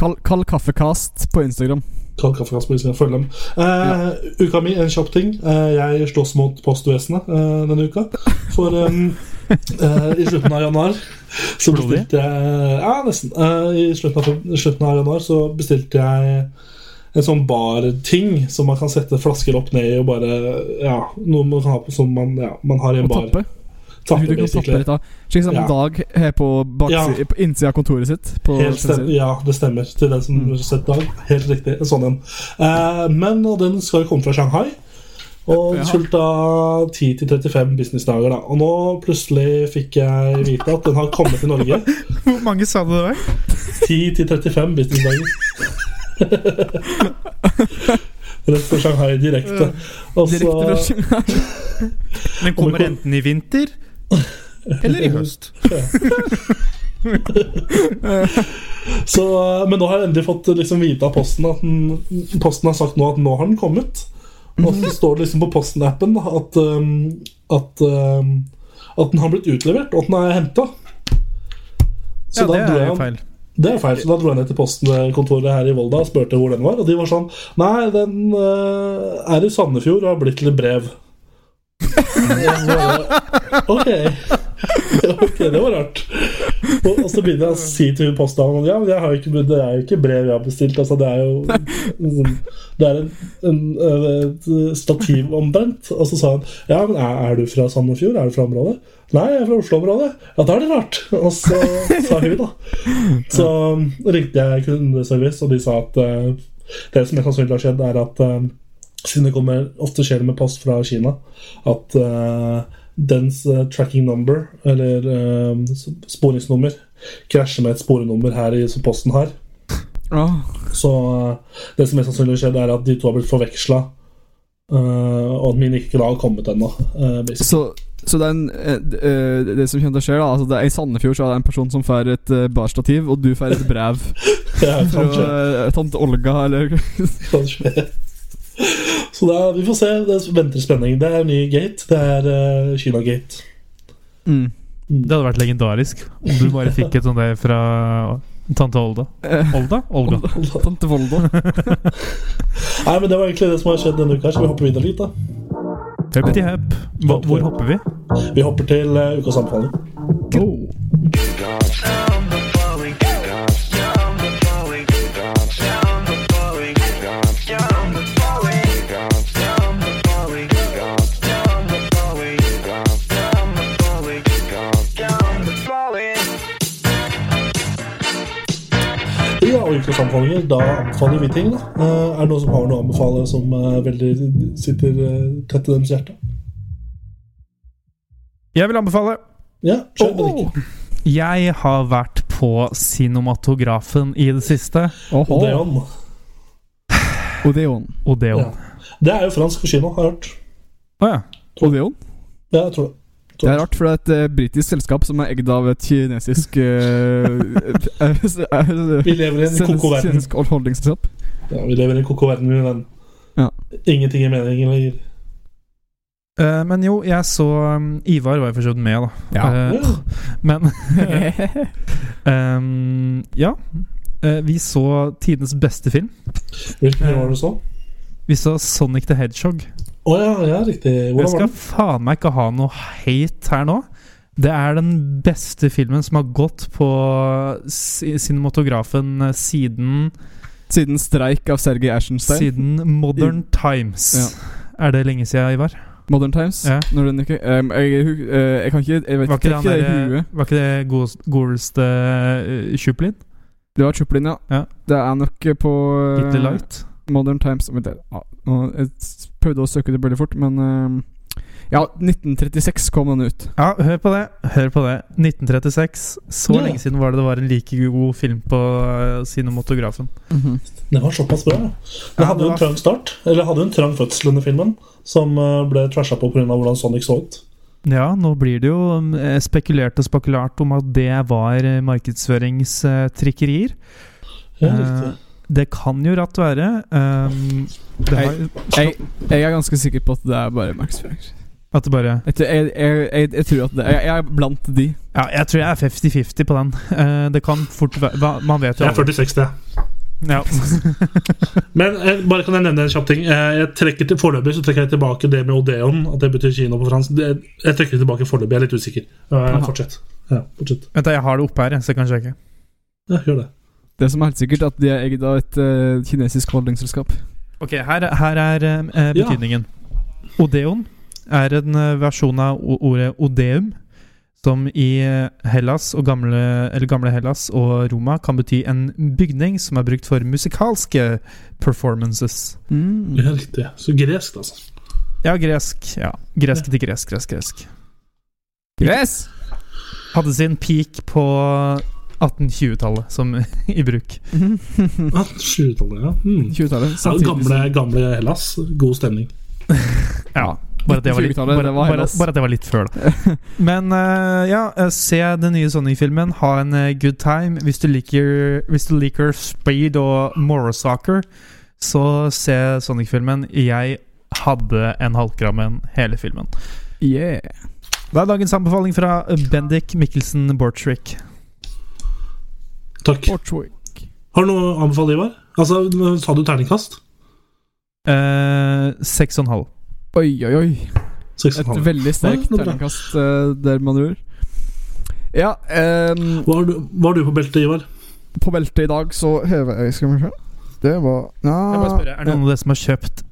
Kall, kall kaffekast på Instagram. Kald kaffekast på Instagram, følg dem. Eh, Uka mi, en kjapp ting. Eh, jeg slåss mot postvesenet eh, denne uka. For um, eh, i slutten av januar så bestilte jeg Ja, nesten. Eh, I slutten av, slutten av januar så bestilte jeg en sånn barting som man kan sette flasker opp ned i og bare Ja, noe man kan ha på som man, ja, man har i en Og bar. tappe. Tappe, Du kan tappe litt av. Slik som Ja. Dag her på, Ja. på innsida av kontoret sitt. Ja, det stemmer. Til den som Mm. har sett dag. Helt riktig. Sånn en. Eh, men den skal komme fra Shanghai. Og det skulle ta 10-35 businessdager. da Og nå plutselig fikk jeg vite at den har kommet til Norge. Hvor mange sa du det var? 10-35 businessdager. Rett fra Shanghai direkte. Også, Direkte fra Shanghai. Den kommer enten i vinter eller i høst. Så, men nå har jeg endelig fått liksom vite av Posten at den, Posten har sagt nå at nå har den kommet. Og så står det liksom på Posten-appen at, um, at, um, at den har blitt utlevert, og at den er henta. Så Ja, det er jo feil. Det er feil, så da dro jeg ned til Posten-kontoret her i Volda og spurte hvor den var. Og de var sånn Nei, den uh, er i Sandefjord og har blitt til brev. Ok. ok, det var rart. Og, og så begynner jeg å si til hun postdamen Ja, men det er jo ikke brev jeg har bestilt. Altså, det er jo Det er en, en, et stativ omtrent. Og så sa hun Ja, men er, er du fra Sandefjord? Er du fra området? Nei, jeg er fra Oslo-området. Ja, da er det rart. Og så sa hun, da. Så ringte jeg kundeservice, og de sa at uh, det som mest sannsynlig har skjedd, er at uh, siden det kommer ofte skjer det med post fra Kina, at eh, dens eh, tracking number, eller eh, sporingsnummer, krasjer med et sporenummer her i, som Posten har. Oh. Så eh, det som mest sannsynlig har skjedd, er at de to har blitt forveksla, Uh, og at min ikke da har kommet ennå. Uh, så så er en, uh, det som kommer til å skje, da altså det er I Sandefjord så er det en person som får et barstativ, og du får et brev Ja, fra tante Olga, eller Kanskje. Så da, vi får se. Det venter spenning. Det er ny gate. Det er uh, Kina-gate. mm. Det hadde vært legendarisk om du bare fikk et sånt der fra tante Olda. Eh, Olda? Olga. Tante Volda. Nei, men Det var egentlig det som har skjedd denne uka. Så vi hopper videre litt. da Høpp til høpp. Hvor hopper vi? Vi hopper til uh, ukas anbefaling. Oh. Og ukas anbefalinger. Da anbefaler vi ting. da Eh, Er det noen som har noe å anbefale som eh, veldig sitter uh, tett til deres hjerte? Jeg vil anbefale. Ja, skjønner oh. ikke. Jeg har vært på Cinematografen i det siste. Oho. Odeon. Odeon. Odeon. Ja. Det er jo fransk kino, har jeg hørt. Å ja. Odeon? Ja, jeg tror det. Det er rart, for det er et uh, britisk selskap som er egd av et kinesisk uh, Vi lever i en koko verden. Ja, vi lever i en koko verden, min venn. Ja. Ingenting er meningen lenger. Uh, men jo, jeg så um, Ivar var jo for så vidt med, da. Ja. Uh, men um, Ja. Uh, vi så tidenes beste film. Hvilken film var det du så? Vi så Sonic the Hedgehog. Å ja, ja, riktig. Jeg Hvordan jeg skal faen meg ikke ha noe hate her nå. Det er den beste filmen som har gått på cinematografen eh, siden Siden streik av Sergej Ashenstein? Siden Modern Times. Ja. Er det lenge siden, Ivar? Modern Times. Ja. Når den ikke um, jeg, hu- eh, jeg kan ikke Jeg vet Var ikke, ikke, det i der- huet. var ikke det godest- godeste uh, Chuplin? Det var Chuplin, ja. Ja. Det er nok på uh, Little Light? Modern Times jeg- prøvde å søke det veldig fort, men eh, Ja, 1936 kom den ut. Ja, hør på det. Hør på det. 1936. Så Ja. lenge siden var det det var en like god film på uh, cinematografen. Det var såpass bra. Det Ja, hadde jo var- en trang start, eller hadde jo en trang fødsel under filmen, som eh, ble trasha på pga. hvordan Sonic så ut. Ja, nå blir det jo eh, spekulert og spekulert om at det var markedsføringstrikkerier. Ja, riktig. Det kan jo rett være. Um, det har, Jeg, jeg er ganske sikker på at det er bare markedsføring. at det bare Jeg, tror- jeg, jeg, tror at det jeg, jeg er blant de. Ja, jeg tror jeg er 50-50 på den. Uh, det kan fort være Man vet jo Jeg er 46, det. Ja. Men eh, bare kan jeg nevne en kjapp ting. Eh, jeg trekker til Foreløpig så trekker jeg tilbake det med Odeon, at det betyr kino på fransk. Det, jeg trekker det tilbake foreløpig, jeg er litt usikker. Eh, fortsett. Ja, fortsett. Vent, jeg har det oppe her, så jeg kan sjekke. Ja, gjør det. Det som er helt sikkert, at de er eid av et uh, kinesisk holdningsselskap. Ok, her, her er Ja. betydningen. Odeon er en uh, versjon av ordet odeum, som i Hellas og gamle, eller gamle Hellas og Roma kan bety en bygning som er brukt for musikalske performances. Mm. Ja, riktig. Så gresk, altså. Ja, gresk. Ja, gresk til gresk, gresk, gresk. Yes! Hadde sin peak på 1820-tallet, som i bruk. Ah, 20-tallet, ja. Mm. 20-tallet. ja samtidig gamle, gamle Hellas. God stemning. Ja. Bare at, det var litt, 20-tallet, bare, bare, bare at det var litt før, da. Men uh, ja, eh, se den nye Sonic-filmen. Ha en uh, good time. Hvis du liker, hvis du liker speed og morosoccer, så se Sonic-filmen. Jeg hadde en halvkramme hele filmen. Yeah. Det er dagens anbefaling fra Bendik Mikkelsen Borchrick? Takk. Portwick. Har du noe å anbefale, Ivar? Altså, Sa du terningkast? Eh, Seks og en halv. Oi, oi, oi. Et veldig sterkt Ja, er bra. terningkast uh, der, man andre. Ja, um, Hva har du, hva har du på beltet, Ivar? på beltet i dag så hever jeg Skal vi se. Det var Jeg bare spørre, Er det noen av dere som har kjøpt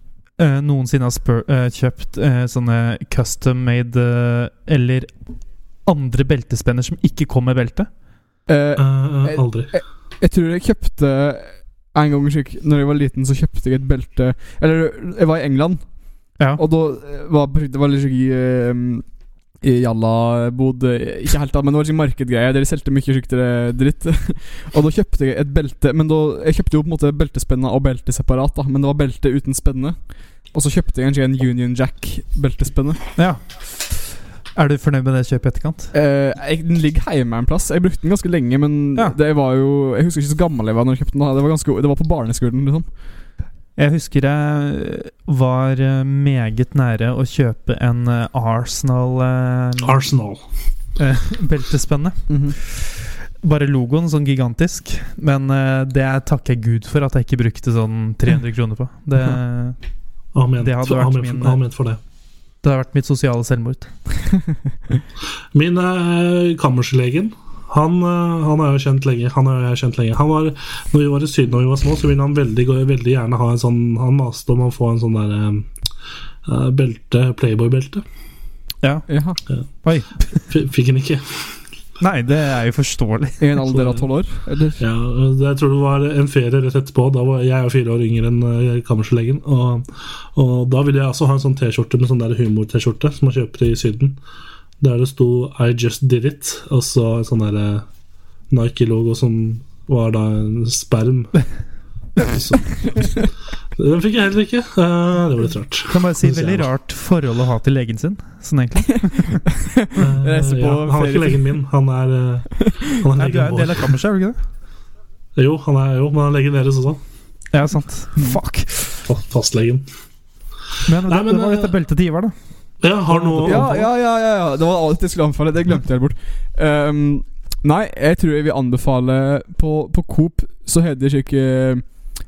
uh, noensinne har spør, uh, kjøpt eh, sånne custom made eh, eller andre beltespenner som ikke kom med belte? Eh, uh, aldri. Jeg tror jeg kjøpte En gang Når jeg var liten, så kjøpte jeg et belte Eller jeg var i England, Ja. og da var det var litt slik i Jalla bodde Ikke helt da, men det var en markedgreie Dere de solgte mye eh, dritt. og da kjøpte jeg et belte Men da Jeg kjøpte jo på en måte beltespenna og belte separat, da men det var belte uten spenne. Og så kjøpte jeg en Union Jack-beltespenne. ja. Er du fornøyd med det kjøpet i etterkant? Eh, jeg, den ligger hjemme en plass. Jeg brukte den ganske lenge, men Ja. det var jo Jeg husker ikke så gammel jeg var når jeg kjøpte den. Det var, ganske, det var på barneskolen. liksom Jeg husker jeg var eh, meget nære å kjøpe en eh, Arsenal eh, Arsenal. eh, beltespenne. Bare logoen sånn gigantisk. Men eh, det takker jeg Gud for at jeg ikke brukte sånn 300 kroner på. Det, Amen. Det hadde vært Amen, min- Amen for det. Det har vært mitt sosiale selvmord. Min eh, kammerslegen han, eh, han er jo kjent lenge. Han er jo kjent lenge Han var, når vi var i Syden og vi var små, så ville han veldig, veldig gjerne ha en sånn Han maste om å få en sånn der eh, belte, Playboy-belte. Ja. Jaha. Oi. F- Fikk han ikke. Nei, det er jo forståelig. I en alder av tolv år? Eller? Ja, jeg tror det var en ferie rett etterpå. Da var jeg er fire år yngre enn eh, kammerslegen. Og, og da ville jeg også ha en sånn T-skjorte med sånn der humor-T-skjorte som man kjøper i Syden. Der det sto 'I just did it', og så en sånn der Nike-logo som var da en sperm. Så, den fikk jeg heller ikke. Eh, det var litt rart. Kan bare si veldig rart forhold å ha til legen sin, sånn egentlig. Eh, ja, han er ikke legen min. Han er, eh, han er Nei, du er en del av kammerset, er du ikke det? Jo, han er jo, men han er legen deres også. Ja, sant. Fuck. Fastlegen. Men, Nei, men, det var dette beltet til Ivar, da. Ja, har noe Ja, ja, ja, ja, ja. Det var alt jeg skulle anbefale. Det glemte jeg bort. Um, nei, jeg tror jeg vil anbefale På, på Coop så heter det eh,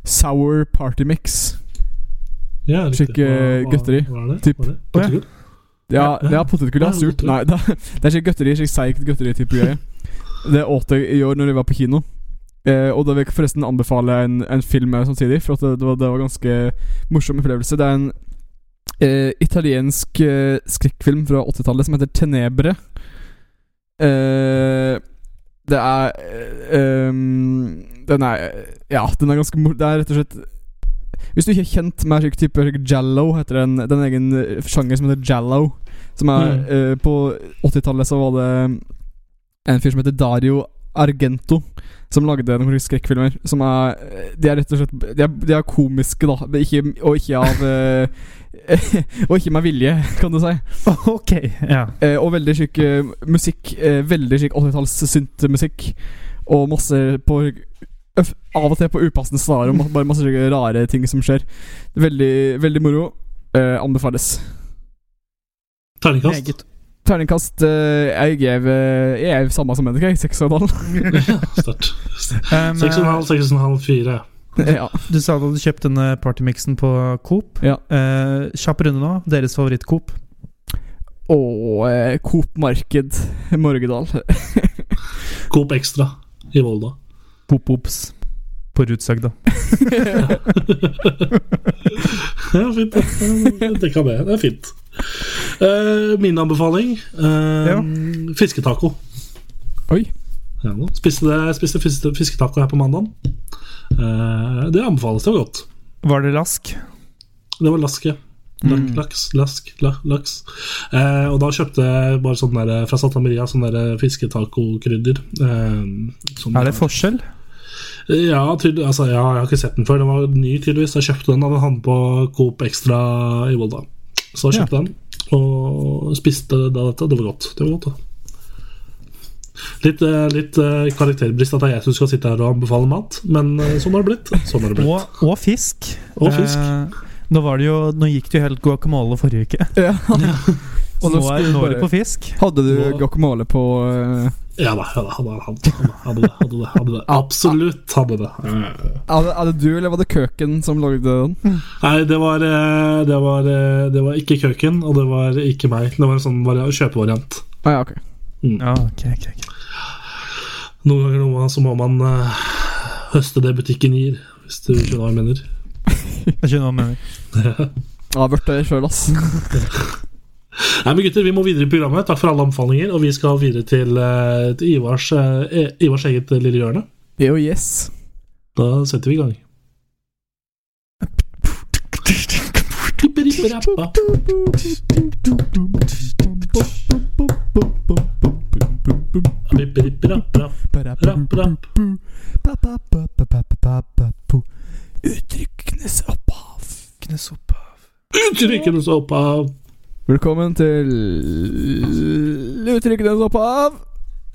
Sour Party Mix. Ja, Skikke eh, godteri, Hva er det? typ. Hva er det? Potetgull? Ja, Ja, det potetgull. Ja, surt. Nei, det er, slik godteri. Slik seigt godteri-type greie. Det åt jeg i år når jeg var på kino. Eh, og da vil jeg forresten anbefale en, en film samtidig, for det, det, var, det var ganske morsom opplevelse. Det er en eh, italiensk eh, skrekkfilm fra 80-tallet som heter Tenebre. Eh, det er um, Den er Ja, den er ganske. Det er rett og slett Hvis du ikke er kjent med slike type Jallo, heter den, den egen eh, sjanger som heter Jallo. Som er Mm. uh, På 80-tallet så var det en fyr som heter Dario Argento, som lagde noen skrekkfilmer. Som er De er rett og slett De er, de er komiske, da. Ikke, og ikke av eh, Og ikke med vilje, kan du si. Ok, ja. Eh, og veldig syk eh, musikk. Eh, veldig syk 80-talls syntmusikk. Og masse på Av og til på upassende steder, og bare masse rare ting som skjer. Veldig, veldig moro. Eh, anbefales. Terningkast. Terningkast uh, Jeg gjev uh, Jeg er samme som. Sterkt. Seks og en halv, fire. ja. Du sa du hadde kjøpt denne partymixen på Coop. Ja. Eh, kjapp runde nå. Deres favoritt-Coop? Og eh, Coop Marked Morgedal. Coop Extra i Volda. Pop-Ops på Det Ja, fint. det. Det kan det. Det er fint. Uh, min anbefaling uh, Ja. fisketaco. Oi. Ja, spiste, det, spiste fiske, fisketaco her på mandag. Uh, det anbefales. Det var godt. Var det lask? Det var laske. Lak, Mm. Laks, lask, la, laks. Eh, og da kjøpte jeg bare sånn der, fra Santa Maria sånn der fisketacokrydder. Eh, som- Er det forskjell? Ja, tydelig, altså, ja, jeg har ikke sett den før. Den var ny, tydeligvis. Jeg kjøpte den av en han på Coop Extra i Volda. Så jeg kjøpte den og spiste da dette. Det var godt. Det var godt da. Litt, eh, litt eh, karakterbrist at det er jeg som skal sitte her og anbefale mat, men eh, sånn har det blitt. Sånn har det blitt. Og, og fisk. Og fisk. Eh, nå, var det jo, nå gikk det jo helt guacamole forrige uke. Ja. Og nå er, nå er det på fisk. Hadde du guacamole på eh, Ja da, ja da hadde, hadde, hadde, hadde, det, hadde, det, hadde det. Absolutt hadde det. Eh, er, det, er du, eller var det køken som lagde den? Nei, det var, eh, det var, eh, det var ikke køken, og det var ikke meg. Det var en sånn vari- kjøpevariant. Ah, ja, okay. Mm. Ah, okay, okay, okay. Noen ganger noe, så må man uh, høste det butikken gir, hvis du skjønner hva jeg mener. Jeg skjønner hva du mener. Jeg har vært der sjøl, ass. Nei, men gutter, Vi må videre i programmet. Takk for alle anbefalinger. Og vi skal videre til, eh, til Ivars, eh, Ivars eget eh, lille hjørne. Jo, yes. Da setter vi i gang. Uttrykkenes opphav. Uttrykkenes opphav. Velkommen til Uttrykkenes opphav.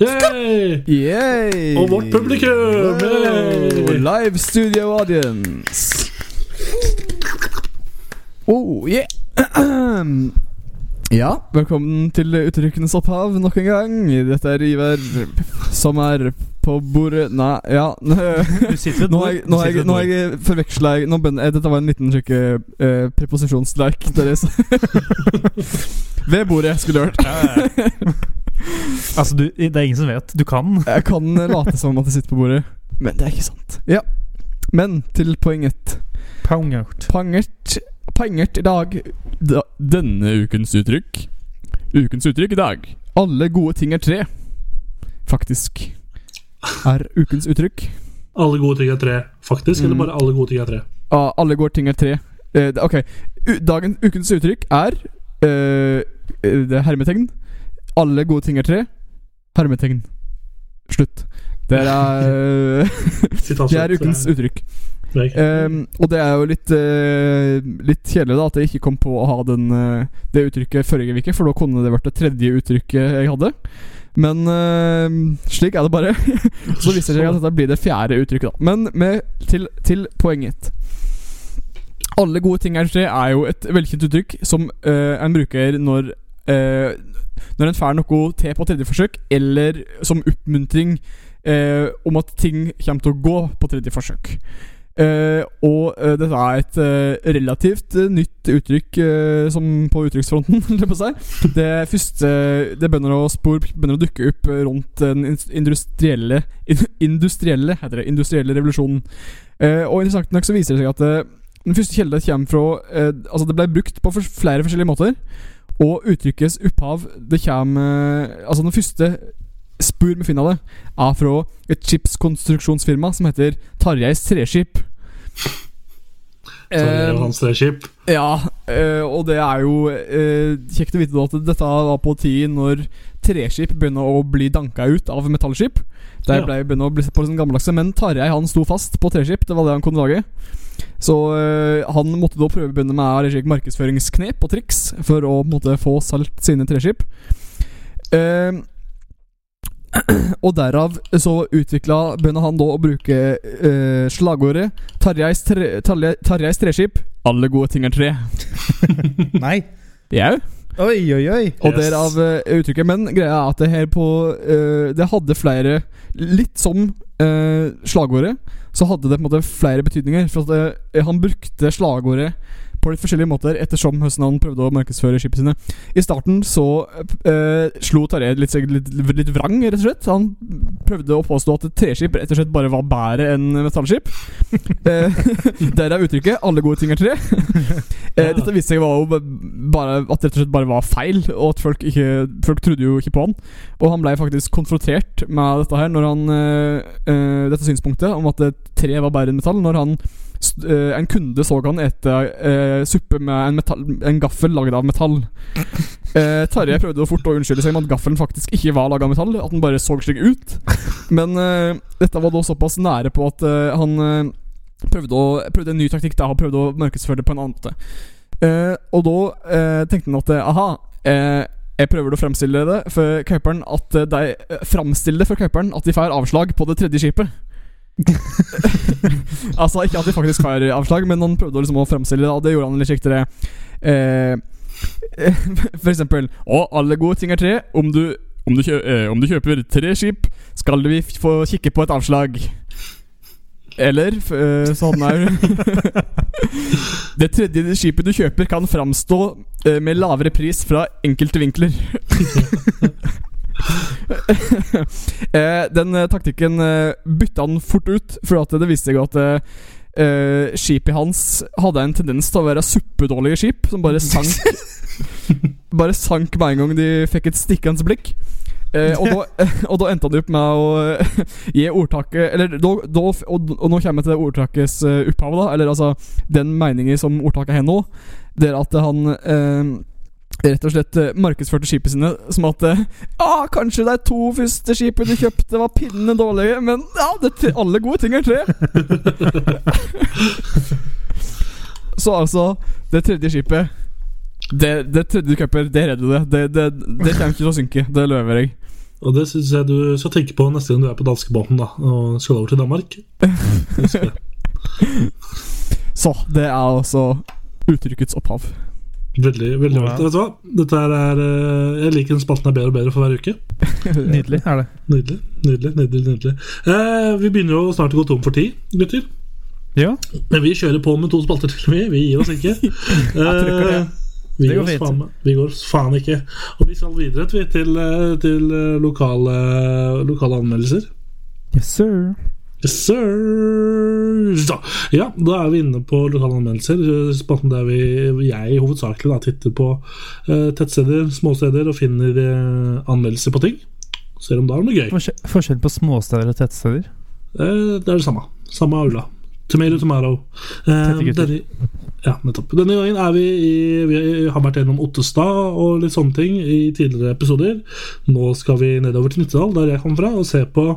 Yay! Yay! Og vårt publikum! Live studio audience. Oh, yeah! Ja, velkommen til Uttrykkenes opphav nok en gang. Dette er Iver som er på bordet Nei, ja Du Nå har jeg, nå har jeg, nå har jeg forveksla jeg- nå begynner Dette var en liten skikke uh, preposisjonsleik. Deres. Ved bordet, skulle du hørt. Altså, du, det er ingen som vet. Du kan. Jeg kan late som at jeg sitter på bordet, men det er ikke sant. Ja. Men til poenget. Pangert. Pangert Pangert i dag da, Denne ukens uttrykk Ukens uttrykk i dag Alle gode ting er tre Faktisk Er ukens uttrykk Alle gode ting er tre, faktisk. Eller Mm. bare alle gode ting er tre? ah, Alle gode ting er tre eh, Ok U Dagen, Ukens uttrykk er eh, eh, Det er hermetegn Alle gode ting er tre Hermetegn Slutt Det er eh, Det er ukens uttrykk. Ehm, og det er jo litt uh, Litt kjedelig da at jeg ikke kom på å ha den, uh, det uttrykket forrige uke, for da kunne det vært det tredje uttrykket jeg hadde. Men eh, slik er det bare. Så viser det seg at dette blir det fjerde uttrykket, da. Men med, til, til poenget. Alle gode ting er tre er jo et velkjent uttrykk som eh, en bruker når eh, Når en får noe til på tredje forsøk, eller som oppmuntring om at ting kommer til å gå på tredje forsøk. Eh, og uh, dette er et uh, relativt nytt uttrykk på uttrykksfronten. holdt på å. Det første Det begynner å spor begynner å dukke opp rundt den industrielle Industrielle heter det, industrielle revolusjonen. Og interessant nok så viser det seg at den første kilden kommer fra Altså det ble brukt på flere forskjellige måter. Og uttrykkets opphav Det kommer Altså den første spor med det, er fra et chipskonstruksjonsfirma som heter Tarjeis Treskip. Tarjeis er Eh, hans treskip. Ja, eh, og det er jo eh, kjekt å vite at dette var på tid når treskip begynner å bli danka ut av metallskip. Der Ja. begynner å bli sett på som gammeldagse, men Tarjei han sto fast på treskip. Det var det han kunne lage. Så eh, han måtte da prøve å begynne med markedsføringsknep og triks for å på en måte få solgt sine treskip. Eh, og derav så utvikla begynner han da å bruke eh, slagordet Tarjeis, tre, Tarje- Tarjeis treskip Alle gode ting er tre. Nei. Jau. Oi, oi, oi. Og Yes. derav eh, uttrykket. Men greia er at det her på eh, Det hadde flere Litt som eh, slagordet, så hadde det på en måte flere betydninger. For at eh, han brukte slagordet på litt forskjellige måter ettersom høsten han prøvde å markedsføre skipene sine. I starten så eh, slo Tarjei litt, litt, litt vrang, rett og slett. Han prøvde å påstå at et treskip rett og slett bare var bedre enn metallskip. Der Derav uttrykket 'alle gode ting er tre'. ja. dette viste seg var jo bare at rett og slett bare var feil, og at folk ikke Folk trodde jo ikke på han. Og han ble faktisk konfrontert med dette her når han eh, eh, Dette synspunktet om at tre var bedre enn metall, når han eh, en kunde så han ete eh, suppe med en, metall, en gaffel laget av metall. Eh, Tarjei prøvde fort å unnskylde seg med at gaffelen faktisk ikke var laget av metall, at den bare så slik ut. Men eh, dette var da såpass nære på at eh, han eh, prøvde, å, prøvde en ny taktikk da, og prøvde å markedsføre det på en annen måte. Eh, og da eh, tenkte han at eh, aha, eh, jeg prøver å fremstille det for Kuiperen at eh, de eh, det for Kuiperen at de får avslag på det tredje skipet. altså ikke at de faktisk har avslag, men han prøvde liksom å fremstille det, og det gjorde han litt kjektere. Eh, for eksempel Å, alle gode ting er tre. Om du, om du, kjø, eh, om du kjøper tre skip, skal vi få kikke på et avslag. Eller eh, sånn er Det tredje skipet du kjøper, kan framstå eh, med lavere pris fra enkelte vinkler. eh, den eh, taktikken eh, bytta han fort ut, for det viste seg jo at eh, skipet hans hadde en tendens til å være suppedårlige skip, som bare sank Bare sank med en gang de fikk et stikkende blikk. Uh, og, da, og da endte han opp med å uh, gi ordtaket Eller da, da, og, og nå kommer jeg til ordtakets opphav, da. Eller altså den meningen som ordtaket har nå. Det er at han rett og slett eh, markedsførte skipet sine som at eh, ah, Kanskje de to første skipene du kjøpte, var pinnene dårlige, men ja, det, alle gode ting er tre. Så altså, det tredje skipet Det, det tredje du kjøper, det redder du det. Det, det. det kommer ikke til å synke. Det lover jeg. Og det syns jeg du skal tenke på neste gang du er på danskebåten da, og skal over til Danmark. Så det er altså uttrykkets opphav. Veldig, veldig Wow. ålreit. Vet du hva? Dette her er eh, Jeg liker den spalten er bedre og bedre for hver uke. Nydelig er det. Nydelig. nydelig, nydelig, nydelig. Eh, vi begynner jo snart å gå tom for tid, gutter. Ja. Men vi kjører på med to spalter til. Vi, vi gir oss ikke. trykker det. Eh, vi, går faen, vi går faen ikke. Og vi skal videre til, til, eh, til eh, lokale, lokale anmeldelser. Yes, sir. Yes, sir. Så, ja, da er vi inne på lokale anmeldelser. Spalten der vi, jeg hovedsakelig da, titter på uh, tettsteder, småsteder og finner uh, anmeldelser på ting. Ser om det er noe gøy. Forskjell, forskjell på småsteder og tettsteder? Uh, det er det samme. Samme aula. Tomato, tomato. Denne, ja, nettopp. Denne gangen er vi i Vi har vært gjennom Ottestad og litt sånne ting i tidligere episoder. Nå skal vi nedover til Nittedal, der jeg kom fra, og se på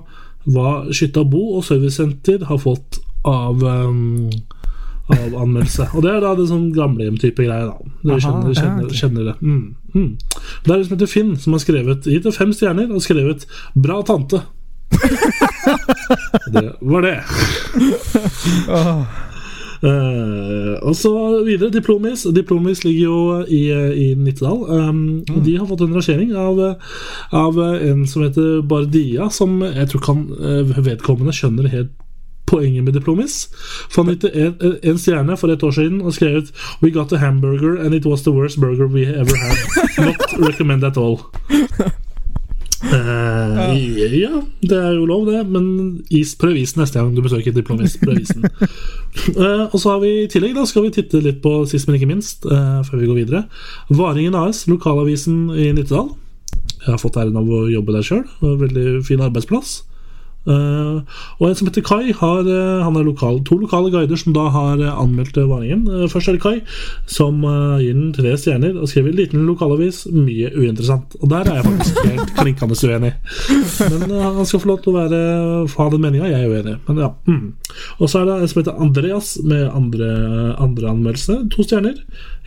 hva Skytta bo og servicesenter har fått av um, av anmeldelse. Og det er da det sånn gamlehjem-type greie. da Dere kjenner, kjenner, kjenner det. Mm, mm. Det er en som heter Finn, som har skrevet gitt det fem stjerner og skrevet 'Bra tante'. det var det. Eh, og så videre. Diplomis. Diplomis ligger jo i, i Nittedal. Um, De har fått en rangering av, av en som heter Bardia, som jeg tror kan eh, vedkommende skjønner helt poenget med Diplomis. For han en, en stjerne for et år siden og skrevet We got a hamburger and it was the worst burger we ever had. Not recommend at all. Eh, ja, det er jo lov, det, men is, prøv isen neste gang du besøker Diplomist. Prøv isen. Eh, og så har vi i tillegg da skal vi titte litt på, sist men ikke minst, eh, før vi går videre, Varingen AS, lokalavisen i Nittedal. Jeg har fått æren av å jobbe der sjøl. Veldig fin arbeidsplass. Eh, og en som heter Kai, har, eh, han er lokal, to lokale guider som da har eh, anmeldt varingen først er det Kai, som gir den tre stjerner og skriver 'liten lokalavis, mye uinteressant'. Og der er jeg faktisk helt klinkende uenig. Men han skal få lov til å være, ha den meninga, jeg er uenig. Men ja. Mm. Og så er det en som heter Andreas, med andre, andre anmeldelse. To stjerner.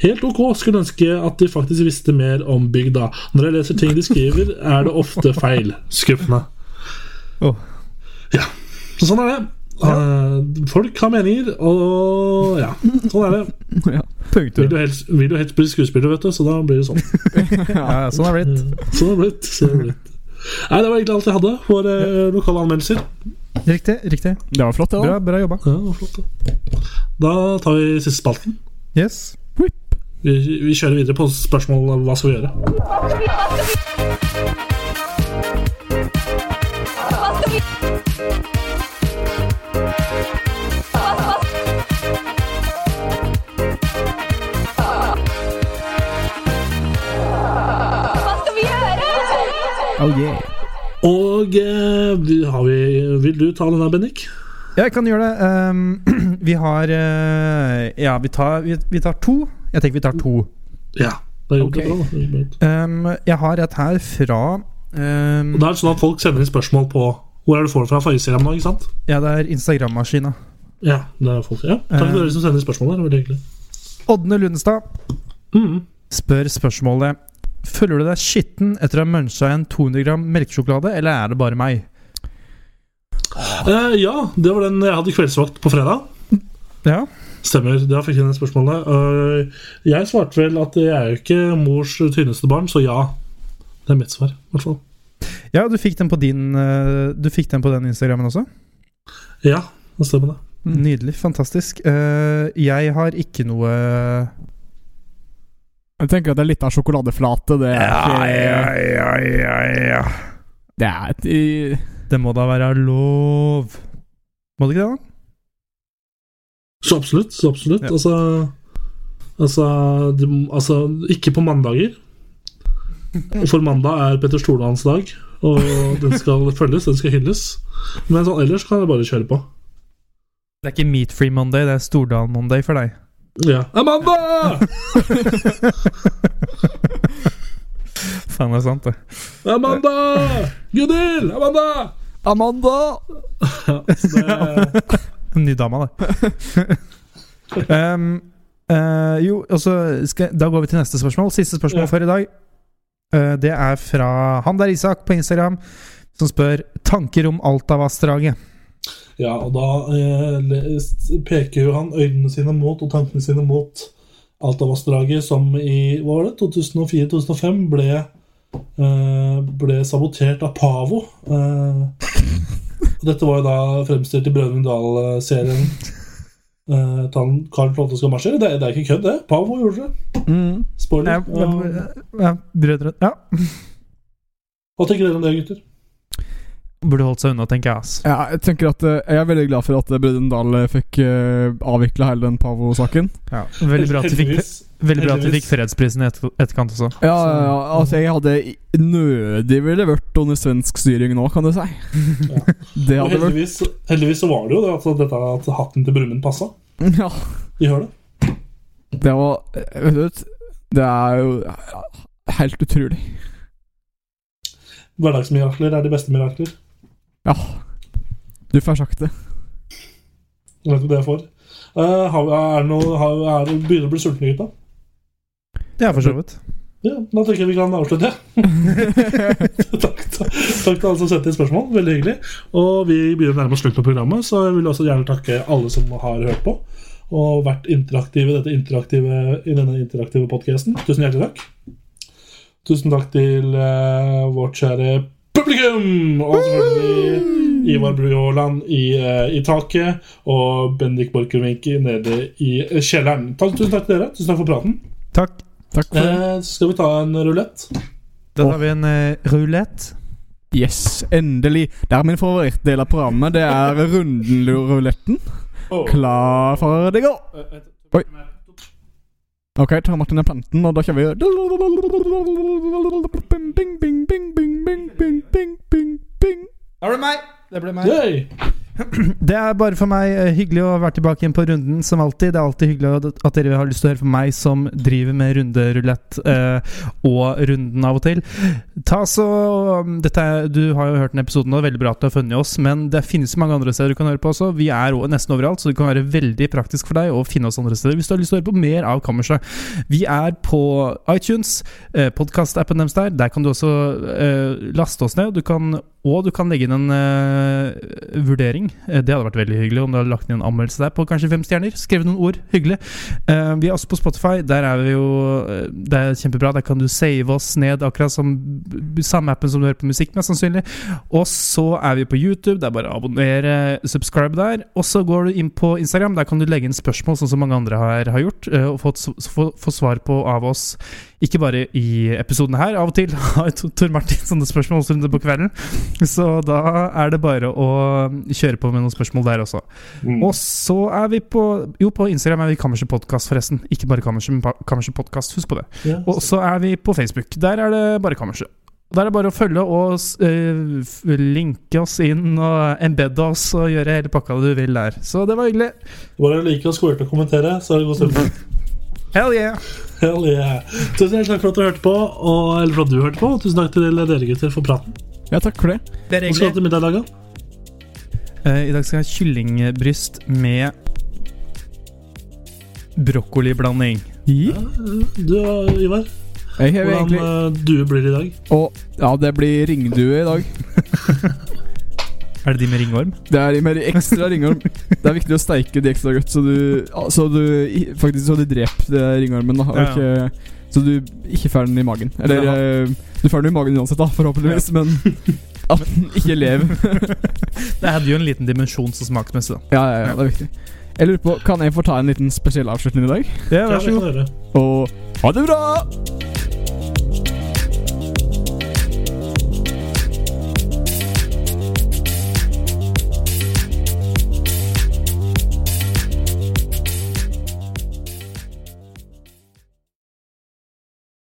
Helt ok. Skulle ønske at de faktisk visste mer om bygda. Når jeg leser ting de skriver, er det ofte feil. Skuffende. Åh. Ja, så sånn er det. Eh, folk har meninger, og ja, sånn er det. Ja. Vil du helst, vil du helst bli skuespiller, vet du, så da blir det sånn. Ja, sånn er det blitt. Sånn er det blitt. Sånn er det blitt. Nei, det var egentlig alt jeg hadde for eh, lokale anmeldelser. Riktig. riktig Det var flott, det, Bra, da. bra jobba. Ja, det var flott, da. da tar vi siste spalten. Yes. Vi, vi kjører videre på spørsmål om hva skal vi gjøre. Oh yeah. Og uh, vi- har vi, vil du ta den der, Bennik? Jeg kan gjøre det. Um, vi har uh, Ja, vi tar, vi, vi tar to. Jeg tenker vi tar to. Ja. Det er jo okay. bra. Ehm, jeg har et her fra um, Og Det er sånn at folk sender inn spørsmål på Hvor er det du det fra? Instagram nå, ikke sant? Ja, det er Instagram-maskina. Ja, det er folk. Ja, Takk til dere som sender spørsmål. Det var veldig hyggelig. Oddne Lundestad Mm. spør spørsmålet Føler du deg skitten etter å ha muncha en 200 gram melkesjokolade, eller er det bare meg? Eh, ja, det var den jeg hadde kveldsvakt på fredag. Ja. Stemmer. Da fikk jeg det spørsmålet. Eh, jeg svarte vel at jeg er jo ikke mors tynneste barn, så ja. Det er mitt svar, i hvert fall. Ja, du fikk den på din eh, Du fikk den på den Instagrammen også? Ja, det stemmer det. Mm. Nydelig. Fantastisk. Eh, jeg har ikke noe Jeg tenker at det er litt av sjokoladeflate. Det er ikke ja, ja, ja. Det er et Det må da være lov. Må det ikke det, da? Så absolutt. Så absolutt. Ja. Altså, altså, altså Ikke på mandager. For mandag er Petter Stordalens dag, og den skal følges, den skal hylles. Men sånn ellers kan jeg bare kjøre på. Det er ikke Meat Free Monday, det er Stordalen Monday for deg. Ja. Amanda! Faen, det er sant, det. Amanda! Gunhild! Amanda! Amanda! Ja, det, Ny dame, det. um, uh, jo, og så skal, Da går vi til neste spørsmål. Siste spørsmål Ja. for i dag. Eh, det er fra han der Isak på Instagram, som spør tanker om Altavassdraget. ja, og da eh, peker jo han øynene sine mot og tankene sine mot Altavassdraget, som i hva var det, 2004-2005 ble, eh, ble sabotert av Pavo. Eh, dette var jo da fremstilt i Brønnøy Dal-serien. Uh, Karl Flotte skal marsjere. Det, det er ikke kødd, det. Pavo gjorde det. Mm. Spoiler. Ja, Ja. ja, brødre Ja. Hva tenker dere om det, gutter? Burde holdt seg unna, tenker jeg. ass. Ja, jeg tenker at eh, Jeg er veldig glad for at eh, Brødrene Dal eh, fikk uh, avvikla hele den Pavo-saken. Ja. Veldig bra at de fikk, veldig bra at de fikk fredsprisen i et, etterkant også. Ja, ja, ja, altså jeg hadde nødig ville vært under svensk styring nå, kan du si. Ja. Det hadde vært heldigvis, heldigvis så var det jo det at dette at hatten til Brumund passa. Ja, De hører det. det var Vet du Det er jo helt utrolig. Hverdagsmirakler er de beste mirakler. Ja. Du får sagt det. Jeg vet ikke det jeg får. Uh, har, er det noe, har, er det begynner å bli sultne, gutta? Ja, for så vidt. Ja, da tenker jeg vi kan avslutte. takk, takk til alle som sendte inn spørsmål. Veldig hyggelig. Og vi begynner å nærme oss slutten på programmet, så jeg vil også gjerne takke alle som har hørt på og vært interaktive i, dette interaktive, i denne interaktive podkasten. Tusen hjertelig takk. Tusen takk til uh, vårt kjære publikum! Og selvfølgelig Ivar Brujåland i, eh, i taket og Bendik Borchgrevink nede i kjelleren. Takk, tusen takk til dere. Tusen takk for praten. Takk. Takk for det. Eh, skal vi ta en rulett. Da tar vi en uh, rulett. Yes, endelig. Det er min favorittdel av programmet. Det er runden-ruletten. Klar, det går Oi. Ok, tar Martin ned planten, og da kjører vi bing. Da er det meg! Det ble meg. Yay! Det er bare for meg eh, hyggelig å være tilbake igjen på runden, som alltid. Det er alltid hyggelig at- dere har lyst til å høre på meg som driver med runderulett eh, og runden av og til. Ta så um, er, Du har jo hørt den episoden nå, veldig bra at du har funnet oss, men det finnes mange andre steder du kan høre på også. Vi er nesten overalt, så det kan være veldig praktisk for deg å finne oss andre steder hvis du har lyst til å høre på mer av Kammerset. Vi er på iTunes, eh, podkastappen deres der. Der kan du også eh, laste oss ned. Du kan, og du kan legge inn en eh, vurdering. Eh, det hadde vært veldig hyggelig om du hadde lagt inn en anmeldelse der på kanskje fem stjerner. Skrevet noen ord. Hyggelig. Eh, vi er også på Spotify. Der er vi jo eh, Det er kjempebra. Der kan du save oss ned, akkurat som samme appen som du hører på musikk, mest sannsynlig. Og så er vi på YouTube. Det er bare å abonnere, subscribe der. Og så går du inn på Instagram. Der kan du legge inn spørsmål, sånn som mange andre har, har gjort, og fått, få, få svar på av oss. Ikke bare i episoden her. Av og til har Tor Martin sånne spørsmålsrunder på kvelden. Så da er det bare å kjøre på med noen spørsmål der også. Mm. Og så er vi på Jo, på Instagram er vi Kammerset Podkast, forresten. Ikke bare Kammerset, Podkast. Husk på det. Ja. Og så er vi på Facebook. Der er det bare Kammerset. Der er det bare å følge og eh, linke oss inn og embedde oss og gjøre hele pakka du vil der. Så det var hyggelig. Bare like å squirte og kommentere, så er det god stemning. Hell yeah! Hell yeah. Tusen hjertelig takk for at du hørte på, og, eller for at du hørte på. Tusen takk til dere gutter for praten. Ja, takk for det. Hva skal du ha til middag i dag, da? Eh, I dag skal jeg ha kyllingbryst med brokkoliblanding. Ja. Du, Ivar? Jeg Hvordan egentlig eh, due blir det i dag? Og ja, det blir ringdue i dag. Er det de med ringorm? Det er de med ekstra ringorm. Det er viktig å steike de ekstra godt, så du, så du faktisk så du dreper ringormen. da og Ja, ikke, Så du ikke får den i magen. Eller Ja. eh, du får den i magen uansett, da, forhåpentligvis, men at den ikke lever. Det hadde jo en liten dimensjon som smaksmessig, da. ja, ja, ja, det er viktig. Jeg lurer på, Kan jeg få ta en liten spesiell avslutning i dag? Ja, Ja, vær det så god. Og ha det bra!